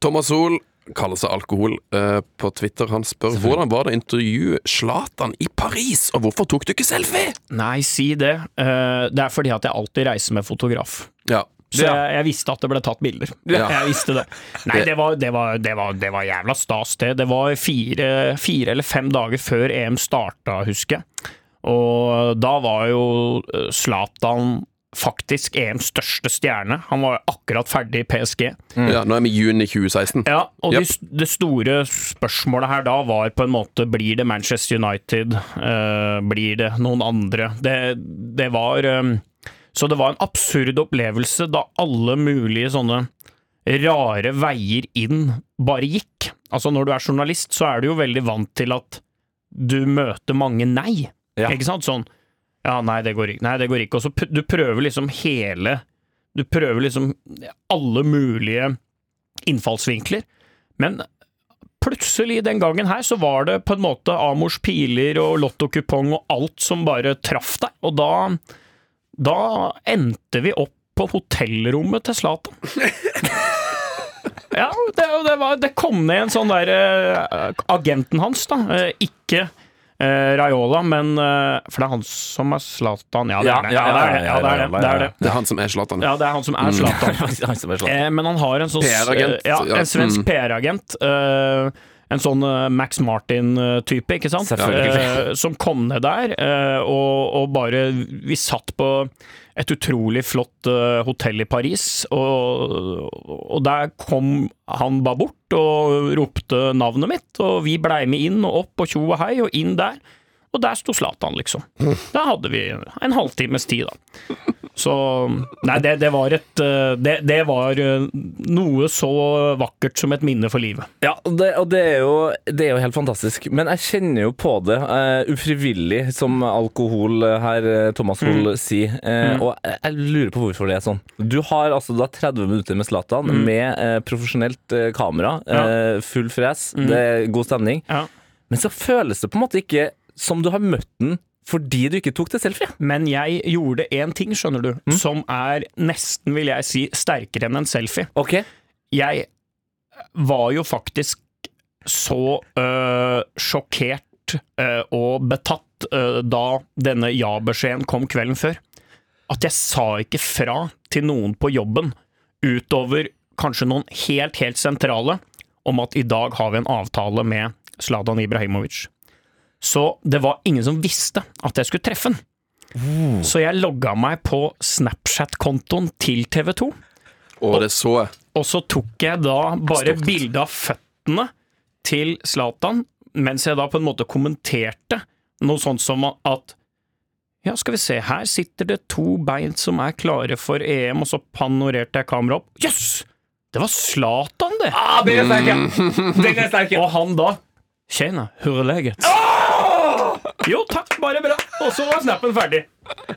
Thomas Hoel kaller seg alkohol uh, på Twitter. Han spør hvordan var det å intervjue Zlatan i Paris, og hvorfor tok du ikke selfie? Nei, si det. Uh, det er fordi at jeg alltid reiser med fotograf. Ja. Så jeg, jeg visste at det ble tatt bilder. Ja. Jeg visste det. Nei, det var, det var, det var, det var jævla stas, det. Det var fire, fire eller fem dager før EM starta, husker jeg. Og da var jo eh, Zlatan faktisk EMs største stjerne. Han var akkurat ferdig i PSG. ja. Nå er vi i juni 2016. Ja, og Yep. de, det store spørsmålet her da var på en måte Blir det Manchester United? Uh, blir det noen andre? Det, det var um, Så det var en absurd opplevelse da alle mulige sånne rare veier inn bare gikk. Altså Når du er journalist, så er du jo veldig vant til at du møter mange nei. Ja. Ikke sant? Sånn Ja, nei, det går ikke. Nei, det går ikke. Og så du prøver liksom hele Du prøver liksom alle mulige innfallsvinkler. Men plutselig den gangen her så var det på en måte Amors piler og lottokupong og alt som bare traff deg, og da da endte vi opp på hotellrommet til Zlatan. Ja, det, det, var, det kom ned en sånn der eh, Agenten hans, da. eh, ikke eh, Raiola, men eh, For det er han som er Zlatan? Ja, det er det. Ja, det er det. Ja, det, er det. det, er det. Det er han som er Zlatan. Ja, det er han som er Zlatan. Som er. Eh, men han har en sånn PR-agent, Ja, ja. en svensk Mm. PR-agent. eh, en sånn eh, Max Martin-type, ikke sant? Eh, som kom ned der, eh, og, og bare Vi satt på et utrolig flott eh, hotell i Paris, og, og der kom han bare bort og ropte navnet mitt, og vi blei med inn og opp og tjo og hei, og inn der. Og der sto Zlatan, liksom. Da hadde vi en halvtimes tid, da. Så Nei, det, det var et eh, det, det var eh, noe så vakkert som et minne for livet. Ja, det, og det, er jo, det er jo helt fantastisk. Men jeg kjenner jo på det uh, ufrivillig, som alkohol her Thomas Hoel sier. Eh, Og jeg, lurer på hvorfor det er sånn. Du har altså da 30 minutter med Zlatan med uh, profesjonelt kamera, eh, full fres, det er god stemning. Ja. Men så føles det på en måte ikke som du har møtt den fordi du ikke tok det selfie. Men jeg gjorde én ting, skjønner du, som er nesten, vil jeg si, sterkere enn en selfie. Ok, Jeg var jo faktisk så øh, sjokkert øh, og betatt øh, da denne ja-beskjeden kom kvelden før, at jeg sa ikke fra til noen på jobben, utover kanskje noen helt, helt sentrale, om at i dag har vi en avtale med Sladan Ibrahimovic. Så det var ingen som visste at jeg skulle treffe han. Så jeg logga meg på Snapchat-kontoen til TV 2. Og det så jeg. Og så tok jeg da bare bilde av føttene til Zlatan, mens jeg da på en måte kommenterte noe sånt som at ja, skal vi se, her sitter det to bein som er klare for EM, og så panorerte jeg kameraet opp. Jøss! Yes! Det var Zlatan, det! ah, den er sterk! ja. Den er sterk! ja. Og han da Tjena, hur är läget? Jo, takk, bare bra. Og så var snappen ferdig.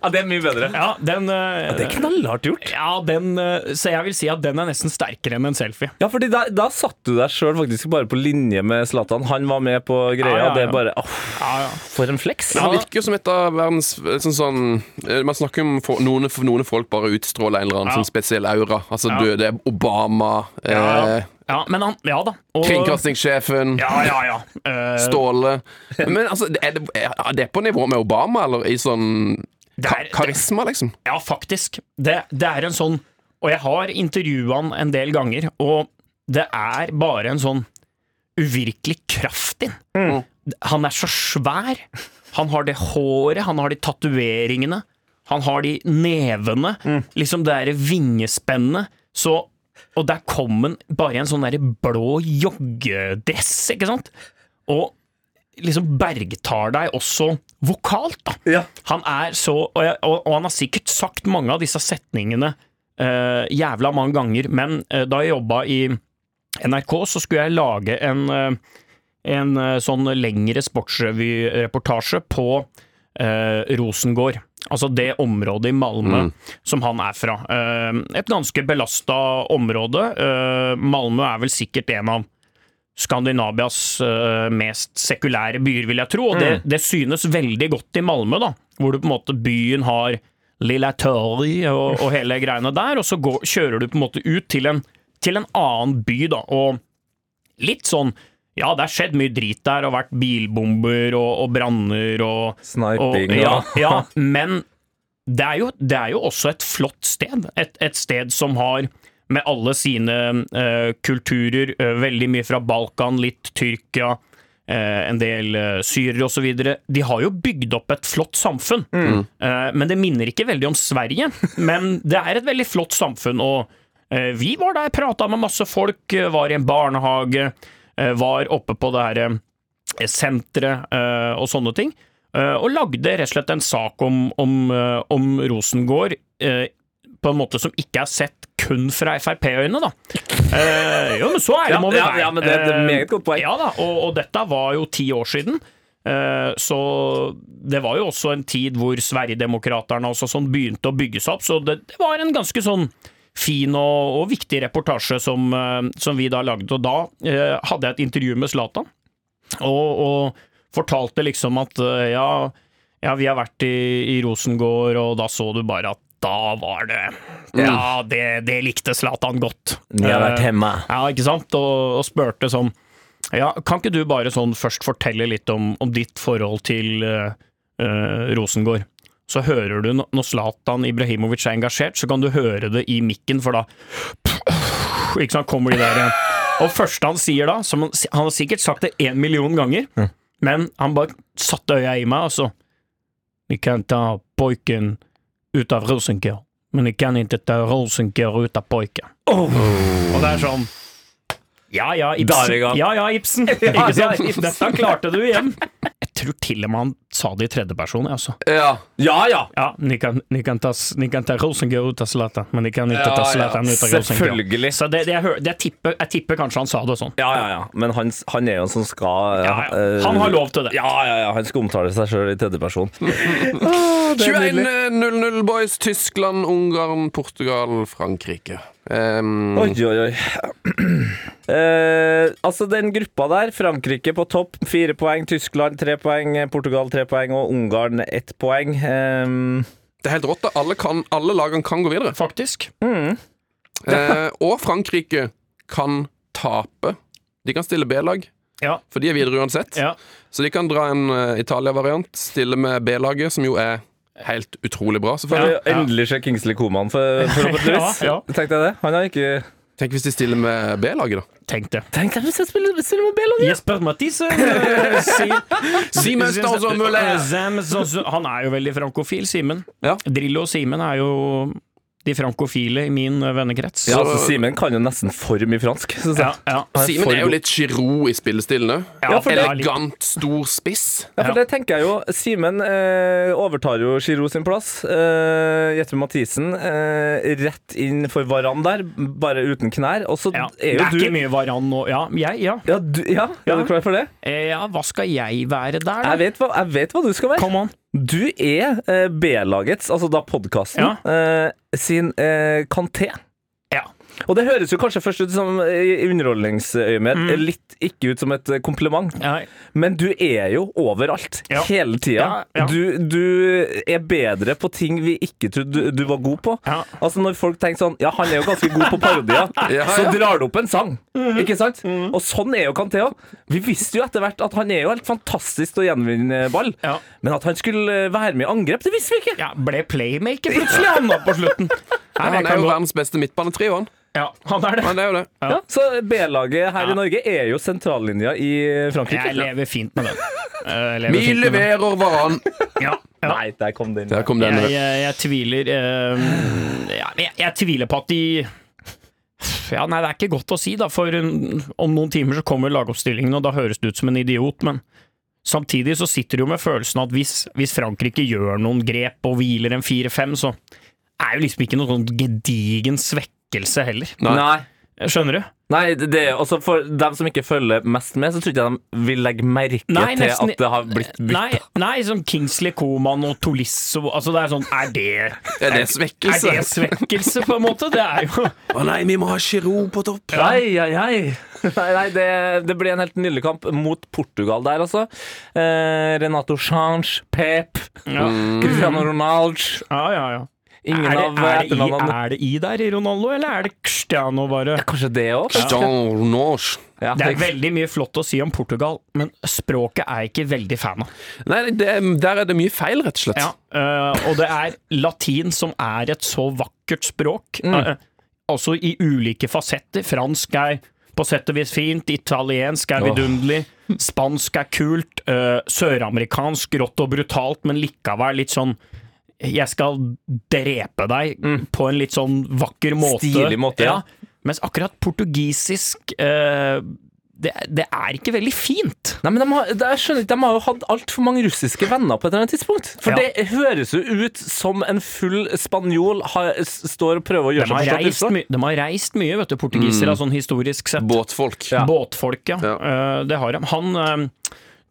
Ja, det er mye bedre. Ja, den eh, Det er knallhardt gjort. Ja, den uh, Så jeg vil si at den er nesten sterkere enn en selfie. Ja, fordi da, da satt du deg sjøl faktisk bare på linje med Zlatan. Han var med på greia, Ja, ja, og det er bare oh, Ja, ja. For en flex. Han virker jo som et av verdens sånn, sånn eh, Man snakker om for, noen, for noen folk bare utstråler en eller annen Ja. sånn spesiell aura. Altså, Ja. du, det er Obama, Ja, eh, ja, men han Ja da. Og- kringkastingssjefen, Ja, ja, ja. Ståle Men altså, er det, er det på nivå med Obama, eller i sånn Ka karisma, liksom. Ja, faktisk. Det, det er en sånn Og jeg har intervjua han en del ganger, og det er bare en sånn uvirkelig kraft i han. Han er så svær. Han har det håret, han har de tatoveringene, han har de nevene. Liksom det derre vingespennet. Så Og der kom han bare i en sånn derre blå joggedress, ikke sant? Og liksom bergtar deg også vokalt, da. Ja. Han er så og, jeg, og, og han har sikkert sagt mange av disse setningene uh, jævla mange ganger, men uh, da jeg jobba i NRK, så skulle jeg lage en, uh, en sånn lengre sportsrevyreportasje på eh, Rosengård. Altså det området i Malmö som han er fra. Et ganske belasta område. Eh, Malmö er vel sikkert en av Skandinavias eh, mest sekulære byer, vil jeg tro. Og det, det synes veldig godt i Malmö, da. Hvor du på en måte byen har Lilla Torg og, og hele greiene der, og så går, kjører du på en måte ut til en, til en annen by, da. Og litt sånn Ja, det har skjedd mye drit der, og vært bilbomber og, og branner og Sniping og, ja, ja, men det er, jo, det er jo også et flott sted. Et, et sted som har, med alle sine eh, kulturer, eh, veldig mye fra Balkan, litt Tyrkia, eh, en del uh, syrere osv. De har jo bygd opp et flott samfunn. Eh, men det minner ikke veldig om Sverige. Men det er et veldig flott samfunn, og vi var der, prata med masse folk, var i en barnehage, eh, var oppe på det her eh, senteret eh, og sånne ting. Eh, og lagde rett og slett en sak om, om, om Rosengård eh, på en måte som ikke er sett kun fra Frp-øyne, da. Eh, jo, men så det, må vi ja, være. ja, men det- det er Eh, meget godt poeng. Ja da, og, og dette var jo ti år siden. Eh, Så det var jo også en tid hvor Sverigedemokraterna også sånn begynte å bygge seg opp, så det, det var en ganske sånn fin og, og viktig reportasje som, eh, som vi da lagde. Og da eh, hadde jeg et intervju med Zlatan, og, og fortalte liksom at eh, ja, ja, vi har vært i, i Rosengård, og da så du bare at da var det Ja, det, det likte Zlatan godt. Vi har vært hemma. hjemme. ja, ikke sant? Og, og spurte sånn Ja, kan ikke du bare sånn først fortelle litt om, om ditt forhold til uh, eh, Rosengård? Så hører du når Zlatan Ibrahimovic er engasjert, så kan du høre det i mikken, for da Ikke sant, kommer de der igjen. Og første han sier da, som han, han har sikkert sagt det én million ganger, men han bare satte øya i meg, og så Vi kan ta pojken ut av Rosengård, men jeg kan ikke ta Rosengård ut av pojken. Og det er sånn Ja ja, Ibsen. Ja ja, Ibsen. Ikke sant? Dette klarte du igjen. Tror til og med han sa det i tredjeperson. Altså. Ja. Ja, ja! Ja, ni kan, ni kan ta, ni kan ta Rosengård ut av Zlatan, men ni kan ikke Ja, ta ja. Ut av Rosengård. Selvfølgelig. Så det, det jeg, hører, det jeg, tipper, jeg tipper kanskje han sa det sånn. Ja, ja, ja. Men han, han er jo en som skal Ja, ja. eh, Han har lov til det. Ja, ja, ja. Han skal omtale seg sjøl i tredjeperson. 21-0-0, boys. Tyskland, Ungarn, Portugal, Frankrike. Um, Oi, oi, oi. Uh, altså, den gruppa der, Frankrike på topp, fire poeng. Tyskland tre poeng. Portugal tre poeng. Og Ungarn ett poeng. Um, Det er helt rått. Alle, kan, alle lagene kan gå videre. Faktisk. Eh, og Frankrike kan tape. De kan stille B-lag, Ja. for de er videre uansett. ja. Så de kan dra en eh, Italia-variant, stille med B-laget, som jo er helt utrolig bra, selvfølgelig. ja. Endelig ser Kingsley Coman, for, forhåpentligvis. Ja, ja. Tenkte jeg det. Han har ikke Tenk hvis de stiller med B-laget, da. Tenk det. Tenk deg hvis de spiller, spiller med B-laget! Jesper Mathisen eh, Simen Stausholm Müller. Zem Han er jo veldig frankofil, Simen. Ja. Drillo og Simen er jo de frankofile i min eh, vennekrets. Ja, altså, Simen kan jo nesten for mye fransk. synes jeg. ja, ja. Simen er jo litt Giroud i. Ja, det er litt- Elegant, stor spiss. Ja, for det tenker jeg jo. Simen eh, overtar jo Giroud sin plass. Eh, Jeppe Mathisen eh, rett inn for Varan der, bare uten knær. Og så Ja. er Det er du ikke mye Varan nå. Ja, jeg, ja. ja, du, ja, Ja. er du klar for det? Eh, ja, hva skal jeg være der, da? Jeg vet hva, jeg vet hva du skal være. Come on. Du er eh, B-lagets, altså da podkasten, Ja. eh, sin eh, kanté. Og det høres jo kanskje først ut som i underholdningsøyemed Mm. litt ikke ut som et kompliment, Nei. men du er jo overalt Ja. hele tida. Ja, ja. Du, du er bedre på ting vi ikke trodde du, du var god på. Altså Når folk tenker sånn Ja, han er jo ganske god på parodier, så drar du opp en sang. Mm. Ikke sant? Og sånn er jo Kanté òg. Vi visste jo etter hvert at han er jo helt fantastisk til å gjenvinne ball, men at han skulle være med i angrep, det visste vi ikke. Ja, ble playmaker plutselig han da på slutten. Ja, Nei, han er jo gå- verdens beste midtbanetrio, han. Ja, han er det. Han er jo det. Ja, så B-laget her Ja. i Norge er jo sentrallinja i Frankrike. Jeg lever fint med den. Vi fint med den. leverer varan. Ja, ja. Nei, der kom den. Der kom den. Jeg, jeg, jeg tviler uh, ja, jeg, jeg tviler på at de ja, Nei, det er ikke godt å si, da, for om noen timer så kommer lagoppstillingen, og da høres det ut som en idiot, men samtidig så sitter du jo med følelsen at hvis, hvis Frankrike gjør noen grep og hviler en 4-5, så er jo liksom ikke noen sånn gedigen svekkelse heller. Nei. Nei. Skjønner du? Nei, det, det, også for dem som ikke følger mest med, så tror ikke jeg de vil legge merke Nei, til nesten- at det har blitt bytta. Nei, nei, som Kingsley Coman og Tolisso altså Det er sånn Er det Er det svekkelse? Er det svekkelse, på en måte? Det er jo Å nei, vi må ha Giroud på topp. Ai, ai, ai. Nei, nei det, det blir en helt nydelig kamp mot Portugal der, altså. Eh, Renato Change, Pep, ja. Cristiano Ronaldo ja, ja, ja. Ingen er, det, av er, det i, er det i der i Ronaldo, eller er det Cristiano bare? Kanskje det òg? Ja, Det er veldig mye flott å si om Portugal, men språket er jeg ikke veldig fan av. Nei, det, der er det mye feil, rett og slett. Ja, øh, og det er latin som er et så vakkert språk, Mm. øh, altså i ulike fasetter. Fransk er på sett og vis fint, italiensk er vidunderlig, spansk er kult, øh, søramerikansk rått og brutalt, men likevel litt sånn jeg skal drepe deg på en litt sånn vakker måte. Mm. Stilig måte, ja. Mens akkurat portugisisk eh, det, det er ikke veldig fint. Nei, men de har, det- skjønner de har jo hatt altfor mange russiske venner på et eller annet tidspunkt. For Ja. det høres jo ut som en full spanjol har, står og prøver å gjøre seg forstått. de har reist mye, vet du, portugisere, sånn historisk sett. Båtfolk. Ja. Båtfolk, ja. Ja. Uh, det har de. Han uh,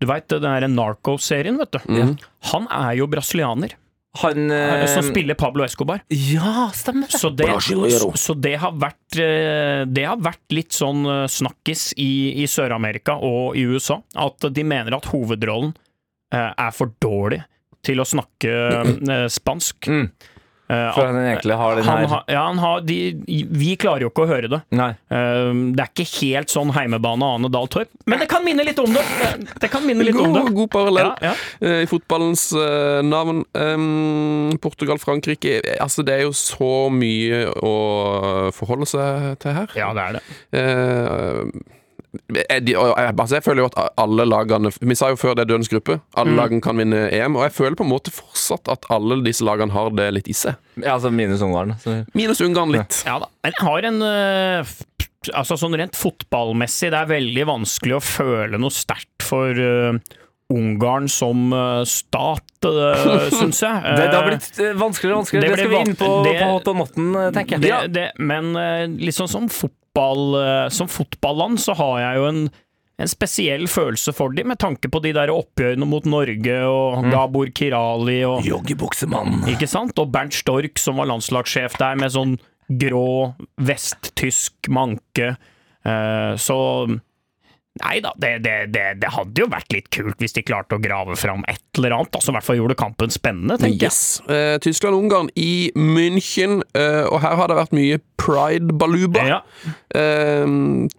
Du veit den der Narco-serien, vet du. Han er jo brasilianer, Han eh, eh, som spiller Pablo Escobar. Ja, stemmer det. Så det, så det har vært eh, Det har vært litt sånn eh, snakkis i, i Sør-Amerika og i USA, at de mener at hovedrollen eh, er for dårlig til å snakke eh, spansk. Mm. Eh, For han egentlig har den han her har, ja, han har de, Vi klarer jo ikke å høre det. Nei. Eh, det er ikke helt sånn heimebane Ane Dahl Torp, men det kan minne litt om det. Det kan minne litt om det. God, god parallell. Ja, ja. Eh, I fotballens eh, navn. Um, Portugal-Frankrike Altså, det er jo så mye å forholde seg til her. ja, det er det. Eh, eh, de, jeg, altså jeg føler jo at alle lagene Vi sa jo før det er dødens gruppe. Alle lagene kan vinne EM. Og jeg føler på en måte fortsatt at alle disse lagene har det litt i seg. Ja, altså minus Ungarn. Så. Minus Ungarn litt. Ja da. Men jeg har en eh, Altså sånn rent fotballmessig, det er veldig vanskelig å føle noe sterkt for uh, Ungarn som uh, stat, uh, syns jeg. Det, det har blitt eh, vanskeligere og vanskeligere. det Det, skal vi inn på det- på hot og notten, eh, tenker jeg. det, det, Men eh, litt sånn som fotball eh, Som fotballand så har jeg jo en en spesiell følelse for dem, med tanke på de der oppgjørene mot Norge og Gabor Kirali og Joggebuksemannen. Ikke sant? Og Bernt Stork, som var landslagssjef der, med sånn grå, vesttysk manke. Eh, så Nei da, det, det, det, det hadde jo vært litt kult hvis de klarte å grave fram et eller annet. Altså i hvert fall gjorde kampen spennende, tenker jeg. Eh, Tyskland-Ungarn i München, eh, og her har det vært mye pride-baluba. Ja. Eh,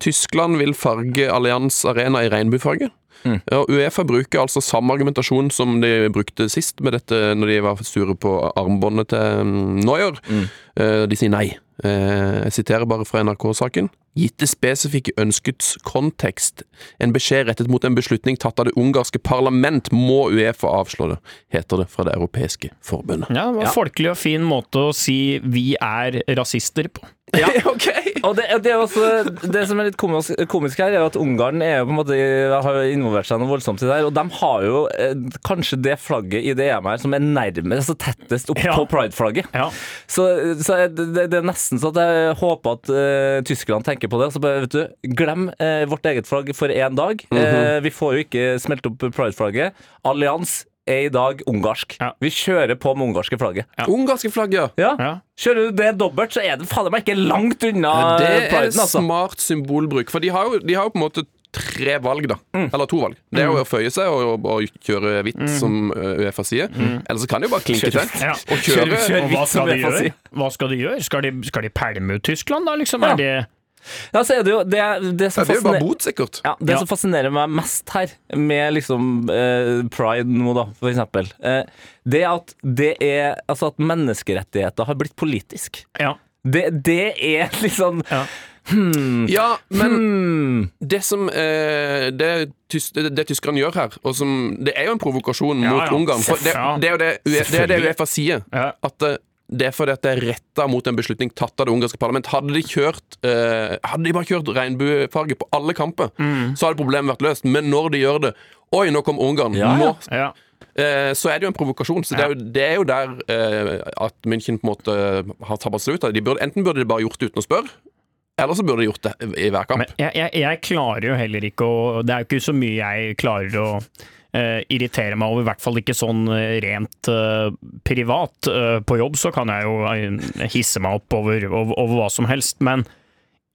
Tyskland vil farge Allianz Arena i regnbuefarge. Ja, Uefa bruker altså samme argumentasjon som de brukte sist med dette når de var sure på armbåndet til mm, Eh, de sier nei. Eh, jeg siterer bare fra NRK-saken. Gitt det spesifikke ønskets kontekst, en beskjed rettet mot en beslutning tatt av det ungarske parlament, må Uefa avslå det, heter det fra det europeiske forbundet. Ja, det var en folkelig og fin måte å si 'vi er rasister' på. Ja, okay. Og det, det, er også, det som er litt komisk, komisk her, er at Ungarn er jo på en måte, har involvert seg noe voldsomt i det her. Og de har jo eh, kanskje det flagget i det EM her som er nærmest, altså tettest opp Ja. på pride-flagget. Ja. Så, så det, det er nesten så at jeg håper at eh, Tyskland tenker på det. Så bare, vet du, glem eh, vårt eget flagg for én dag. eh, vi får jo ikke smelt opp pride-flagget. Allians er i dag ungarsk. Ja. Vi kjører på med ungarske flagget. Ja. Ungarske flagg, ja. Ja. Kjører du det dobbelt, så er det fader meg ikke langt unna Det er priden, altså. smart symbolbruk. For de har, jo, de har jo på en måte tre valg, da. Mm. Eller to valg. Det er jo å føye seg og, og kjøre hvitt, som uh, Uefa sier. Eller så kan de jo bare klinke til. Ja. Og kjøre, Kjøre- kjøre- Og som Uefa gjøre? Hva skal de gjøre? Skal de, skal de pælme ut Tyskland, da? Liksom? Ja. Er det Ja, så er det jo det, det som Ja, det er jo bare bot, sikkert. Ja, Det Ja. som fascinerer meg mest her, med liksom eh, pride nå, da, for eksempel, eh, det er at det er Altså at menneskerettigheter har blitt politisk. Ja. Det, det er liksom Ja. Ja, men hmm, det som eh, det, tys det, det tyskerne gjør her, og som Det er jo en provokasjon Ja, mot ja. Ungarn. For det, det er jo det, det, er det. Uefa sier. Ja. At eh, det er fordi at det er retta mot en beslutning tatt av det ungarske parlament. Hadde de kjørt eh, Hadde de bare kjørt regnbuefarge på alle kamper, Mm. så hadde problemet vært løst. Men når de gjør det Oi, nå kom Ungarn. Ja, ja. Nå, ja. eh, så er det jo en provokasjon. Så det, er jo, det er jo der eh, at München på en måte har tabba seg ut. De burde, enten burde de bare gjort det uten å spørre, eller så burde de gjort det i hver kamp. Men jeg, jeg, jeg klarer jo heller ikke å Det er jo ikke så mye jeg klarer å irritere meg over, i hvert fall ikke sånn eh, rent eh, privat. Eh, på jobb så kan jeg jo eh, hisse meg opp over, over, over hva som helst, men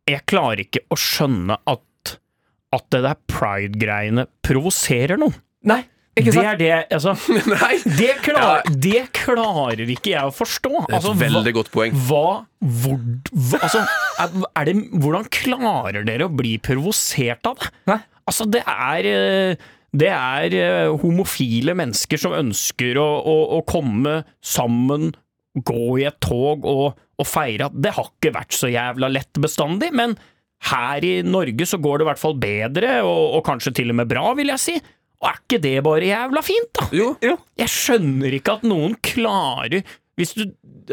jeg klarer ikke å skjønne at, at det der pride-greiene provoserer noen. Nei, ikke sant? Det er det Altså, Nei, det, klar, det klarer ikke jeg å forstå. det er Altså, et hva- veldig godt poeng. hva, hvor, hva altså, er, er det, hvordan klarer dere å bli provosert av det? Nei. Altså, det er eh, Det er eh, homofile mennesker som ønsker å, å, å komme sammen, gå i et tog og, og feire at det har ikke vært så jævla lett bestandig, men her i Norge så går det i hvert fall bedre, og, og kanskje til og med bra, vil jeg si. Og er ikke det bare jævla fint, da? Jo. Jeg skjønner ikke at noen klarer du,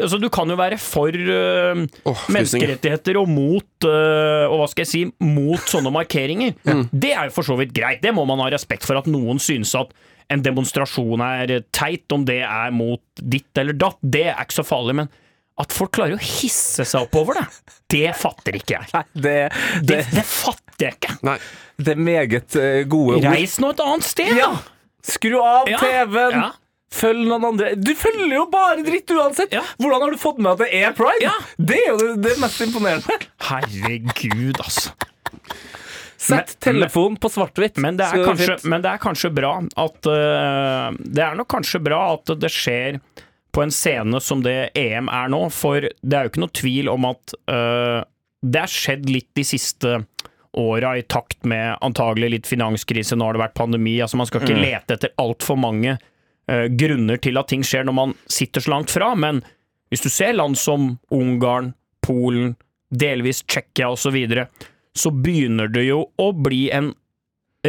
altså du kan jo være for uh, oh, menneskerettigheter og mot uh, Og hva skal jeg si mot sånne markeringer. Mm. Det er jo for så vidt greit. Det må man ha respekt for at noen synes at en demonstrasjon er teit, om det er mot ditt eller datt. Det er ikke så farlig. Men at folk klarer å hisse seg opp over det, det fatter ikke jeg. Nei, det, Det, det, det fatter jeg ikke. Nei. det er meget eh, gode ord. Reis nå et annet sted, Ja! da! Skru av Ja, TV-en! ja. Følg noen andre. Du følger jo bare dritt uansett! Ja. Hvordan har du fått med at det er pride? Ja. Det er jo det, det mest imponerende. Herregud, altså. Sett Men- telefonen på svart-hvitt. Men men det er kanskje bra at uh, Det er nok kanskje bra at det skjer på en scene som det EM er nå, for det er jo ikke noe tvil om at uh, det har skjedd litt de siste åra i takt med antagelig litt finanskrise, nå har det vært pandemi. altså Man skal ikke lete etter altfor mange grunner til at ting skjer når man sitter så langt fra, men hvis du ser land som Ungarn, Polen, delvis Tsjekkia osv., så, videre, så begynner det jo å bli en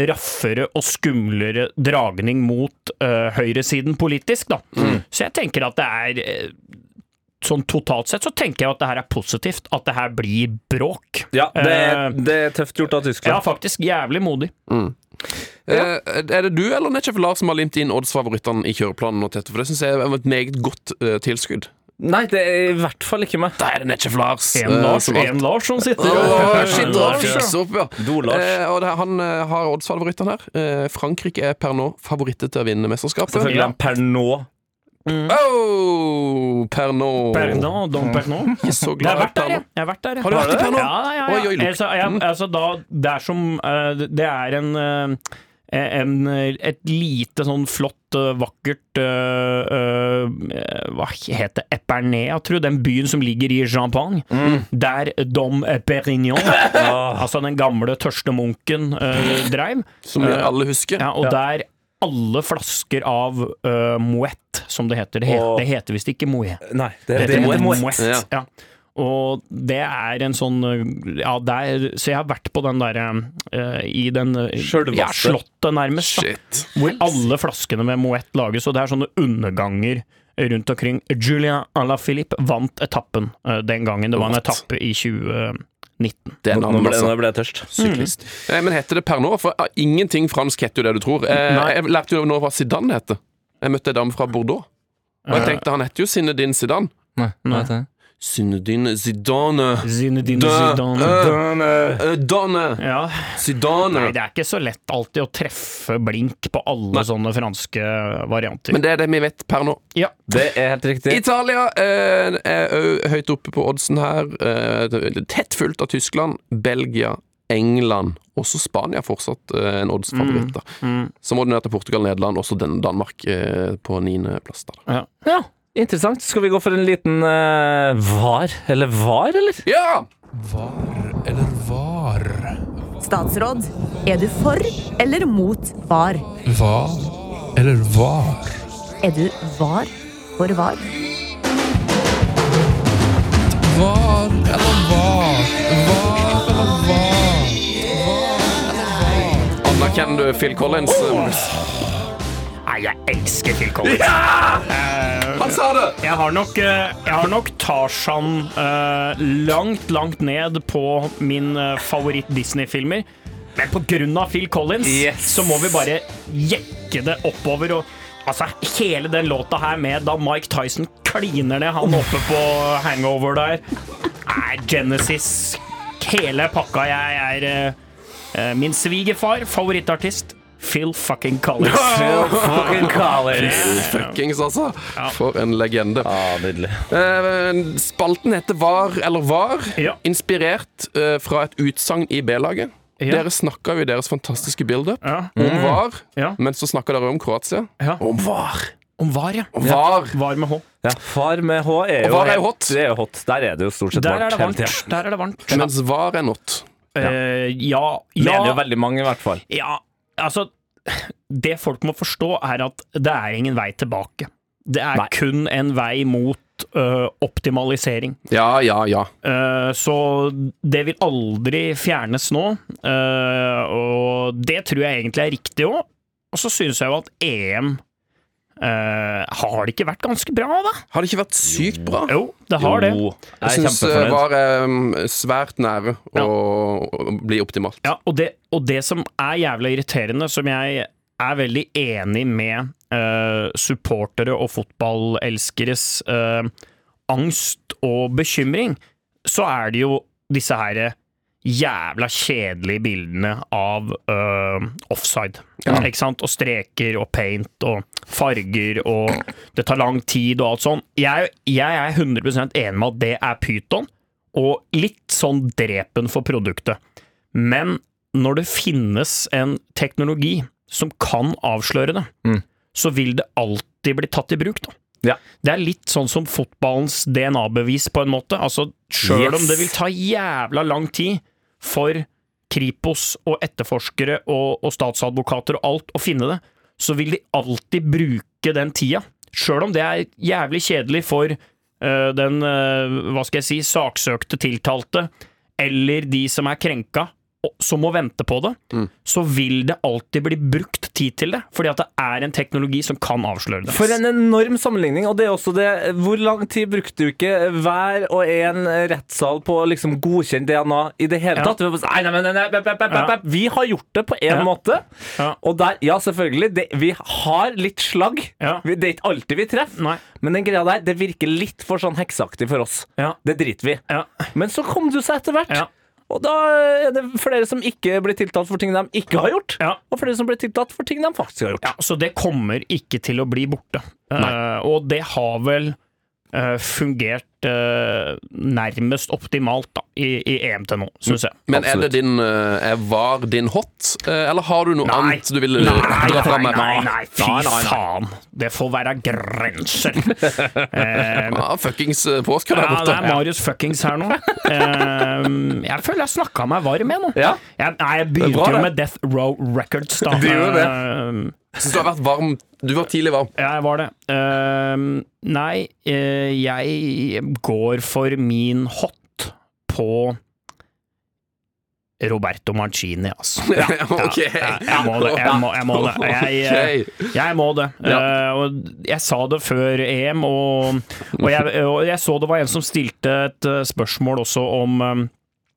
raffere og skumlere dragning mot øh, høyresiden politisk, da. Så jeg tenker at det er øh, Sånn totalt sett så tenker jeg at det her er positivt. At det her blir bråk. Ja, det er, Eh, det er tøft gjort av Ja, faktisk. Jævlig modig. Eh, er det du eller Netchef Lars som har limt inn oddsfavorittene i kjøreplanen? nå, Tete? For det syns jeg var et meget godt eh, tilskudd. Nei, det er i hvert fall ikke meg. Da er det Netchef Lars. En eh, Lars, alt- en Lars som sitter oh, shit, Lars, ja. fikser opp, ja. Do-Lars. Eh, og det, han eh, har oddsfavorittene her. Eh, Frankrike er per nå favoritter til å vinne mesterskapet. Selvfølgelig er han per nå. Oh, per nå. Pernod, Dom Pernod. Ikke så Jeg har vært der, jeg. jeg har vært der, jeg. Har du vært i Pernod? Ja, ja, ja. Oi, oi, altså, jeg, altså, da, det er som uh, Det er en eh, en, et lite sånn flott, eh, vakkert eh, eh, Hva heter det? Epernay, jeg tror. Den byen som ligger i Champagne. Mm. Der Dom Perignon, altså den gamle tørste munken, eh, dreiv. Som vi alle husker. Ja, og Ja. der alle flasker av uh, Moët, som det heter. Det, he Og- det heter visst ikke Moët. Nei, det, Det det, heter Moët. Ja. Ja. Og det er en sånn Ja, der Så jeg har vært på den derre uh, I den Sjølvaste. Ja, slottet, nærmest. Da, hvor alle flaskene med Moët lages, og det er sånne underganger rundt omkring. Julien Alaphilippe vant etappen uh, den gangen. Det var en etappe i 2019. Det er Nå ble, altså. nå ble jeg tørst. Syklist. Eh, men heter det per nå? For eh, ingenting fransk heter jo det du tror. Eh, jeg lærte jo nå hva Zidane heter. Jeg møtte en dame fra Bordeaux. Og jeg tenkte han heter jo Zinedine Zidane. Nei, Nei. nei. Zinedine Zidane. Zinedine Da- Zidane. Dane. øh, Dane. Ja. Zidane. Nei, det er ikke så lett alltid å treffe blink på alle sånne franske varianter. Men det er det vi vet per nå. ja. Det er helt riktig. Italia eh, er òg høyt oppe på oddsen her. Eh, tett fulgt av Tyskland, Belgia, England. Også Spania fortsatt eh, en oddsfavoritt. Mm. Du ned til Portugal, Nederland, også den Danmark eh, på niendeplass. Ja. Ja, interessant. Skal vi gå for en liten eh, var? Eller var, eller? Ja! Var Eller var? Statsråd, er du for eller mot var? Var eller var? Er du var for var? Var eller var? Var eller var? Anerkjenner du Phil Collins? Nei, jeg elsker Phil Collins. Han sa det! Jeg har nok, eh, jeg har nok Tarzan eh, langt, langt ned på min eh, favoritt-Disney-filmer. Men av Phil Collins Yes. så må vi bare jekke det oppover. Og, altså, hele den låta her med da Mike Tyson kliner ned han oppe på hangover der. Nei, Genesis, hele pakka. Jeg er eh, eh, min svigerfar, favorittartist, Phil fucking Collins. Fucking Collins. Fuckings, altså. For en legende. Ah, nydelig. Eh, spalten heter Var eller var, Ja. inspirert eh, fra et utsagn i B-laget. Ja. Dere snakka jo i deres fantastiske build-up Ja. om Var, Ja. men så snakka dere om Kroatia. Ja. Om Var. Om var, ja. Om Var. Var med H. Ja, far med H er jo, var er hot. Det er jo hot. Der er det jo stort sett Der er varmt det varmt. Der er det varmt. Mens Var er not. Eh, ja, Mener jo veldig mange, i hvert fall. ja, altså Det folk må forstå, er at det er ingen vei tilbake. Det er Nei. kun en vei mot øh, optimalisering. Ja, ja, ja. Uh, så det vil aldri fjernes nå, Uh, og det tror jeg egentlig er riktig òg. Og så synes jeg jo at EM eh, Har det ikke vært ganske bra, da? Har det ikke vært sykt bra? Jo, det har det. Jo, Jeg jeg syns det Var er mm, svært nære å å bli optimalt. Ja, og det, og det som er jævla irriterende, som jeg er veldig enig med uh, supportere og fotballelskeres uh, angst og bekymring, så er det jo disse her jævla kjedelige bildene av uh, offside. Ikke sant? Og streker og paint og farger og det tar lang tid og alt sånn. Jeg, jeg er 100 enig med at det er pyton, og litt sånn drepen for produktet. Men når det finnes en teknologi som kan avsløre det, Mm. så vil det alltid bli tatt i bruk, da. Ja. Det er litt sånn som fotballens DNA-bevis, på en måte. Altså, sjøl om det vil ta jævla lang tid for Kripos og etterforskere og, og statsadvokater og alt å finne det, så vil de alltid bruke den tida. Sjøl om det er jævlig kjedelig for øh, den, øh, hva skal jeg si, saksøkte tiltalte, eller de som er krenka, som må vente på det, mm. så vil det alltid bli brukt tid til det. Fordi at det er en teknologi som kan avsløre det. For en enorm sammenligning. Og det er også det Hvor lang tid brukte du ikke hver og en rettssal på å liksom godkjenne DNA i det hele tatt? Vi har gjort det på en ja. måte. Og der, ja, selvfølgelig, det, vi har litt slagg. Det er ikke alltid vi treffer. Men den greia der, det virker litt for sånn hekseaktig for oss. Det driter vi i. Men så kom det seg etter hvert. Og da er det flere som ikke blir tiltalt for ting de ikke har gjort, Ja. og flere som blir tiltalt for ting de faktisk har gjort. Ja, så det kommer ikke til å bli borte. Uh, og det har vel fungert eh, nærmest optimalt da, i, i EM til nå, syns jeg. Men er det din eh, Var din hot, eh, eller har du noe Nei. annet du ville Nei, dra fram nei, nei, nei, fy Nei, nei, nei. faen. Det får være grenser. Eh, Ja, fuckings eh, påske der ja, det er Marius fuckings her nå. Eh, jeg føler jeg snakka meg varm, jeg nå. Ja. Jeg, nei, jeg begynte bra, jo med Death Row Records, da. Du gjorde det. Så du har vært varm Du var tidlig varm. Ja, jeg var det. Uh, nei, uh, jeg går for min hot på Roberto Mancini, altså. Ja, Ok. ja, jeg må det. Jeg må, jeg må det. Jeg, eh, jeg må det. Eh, jeg sa det før EM, og, og, og jeg så det var en som stilte et spørsmål også om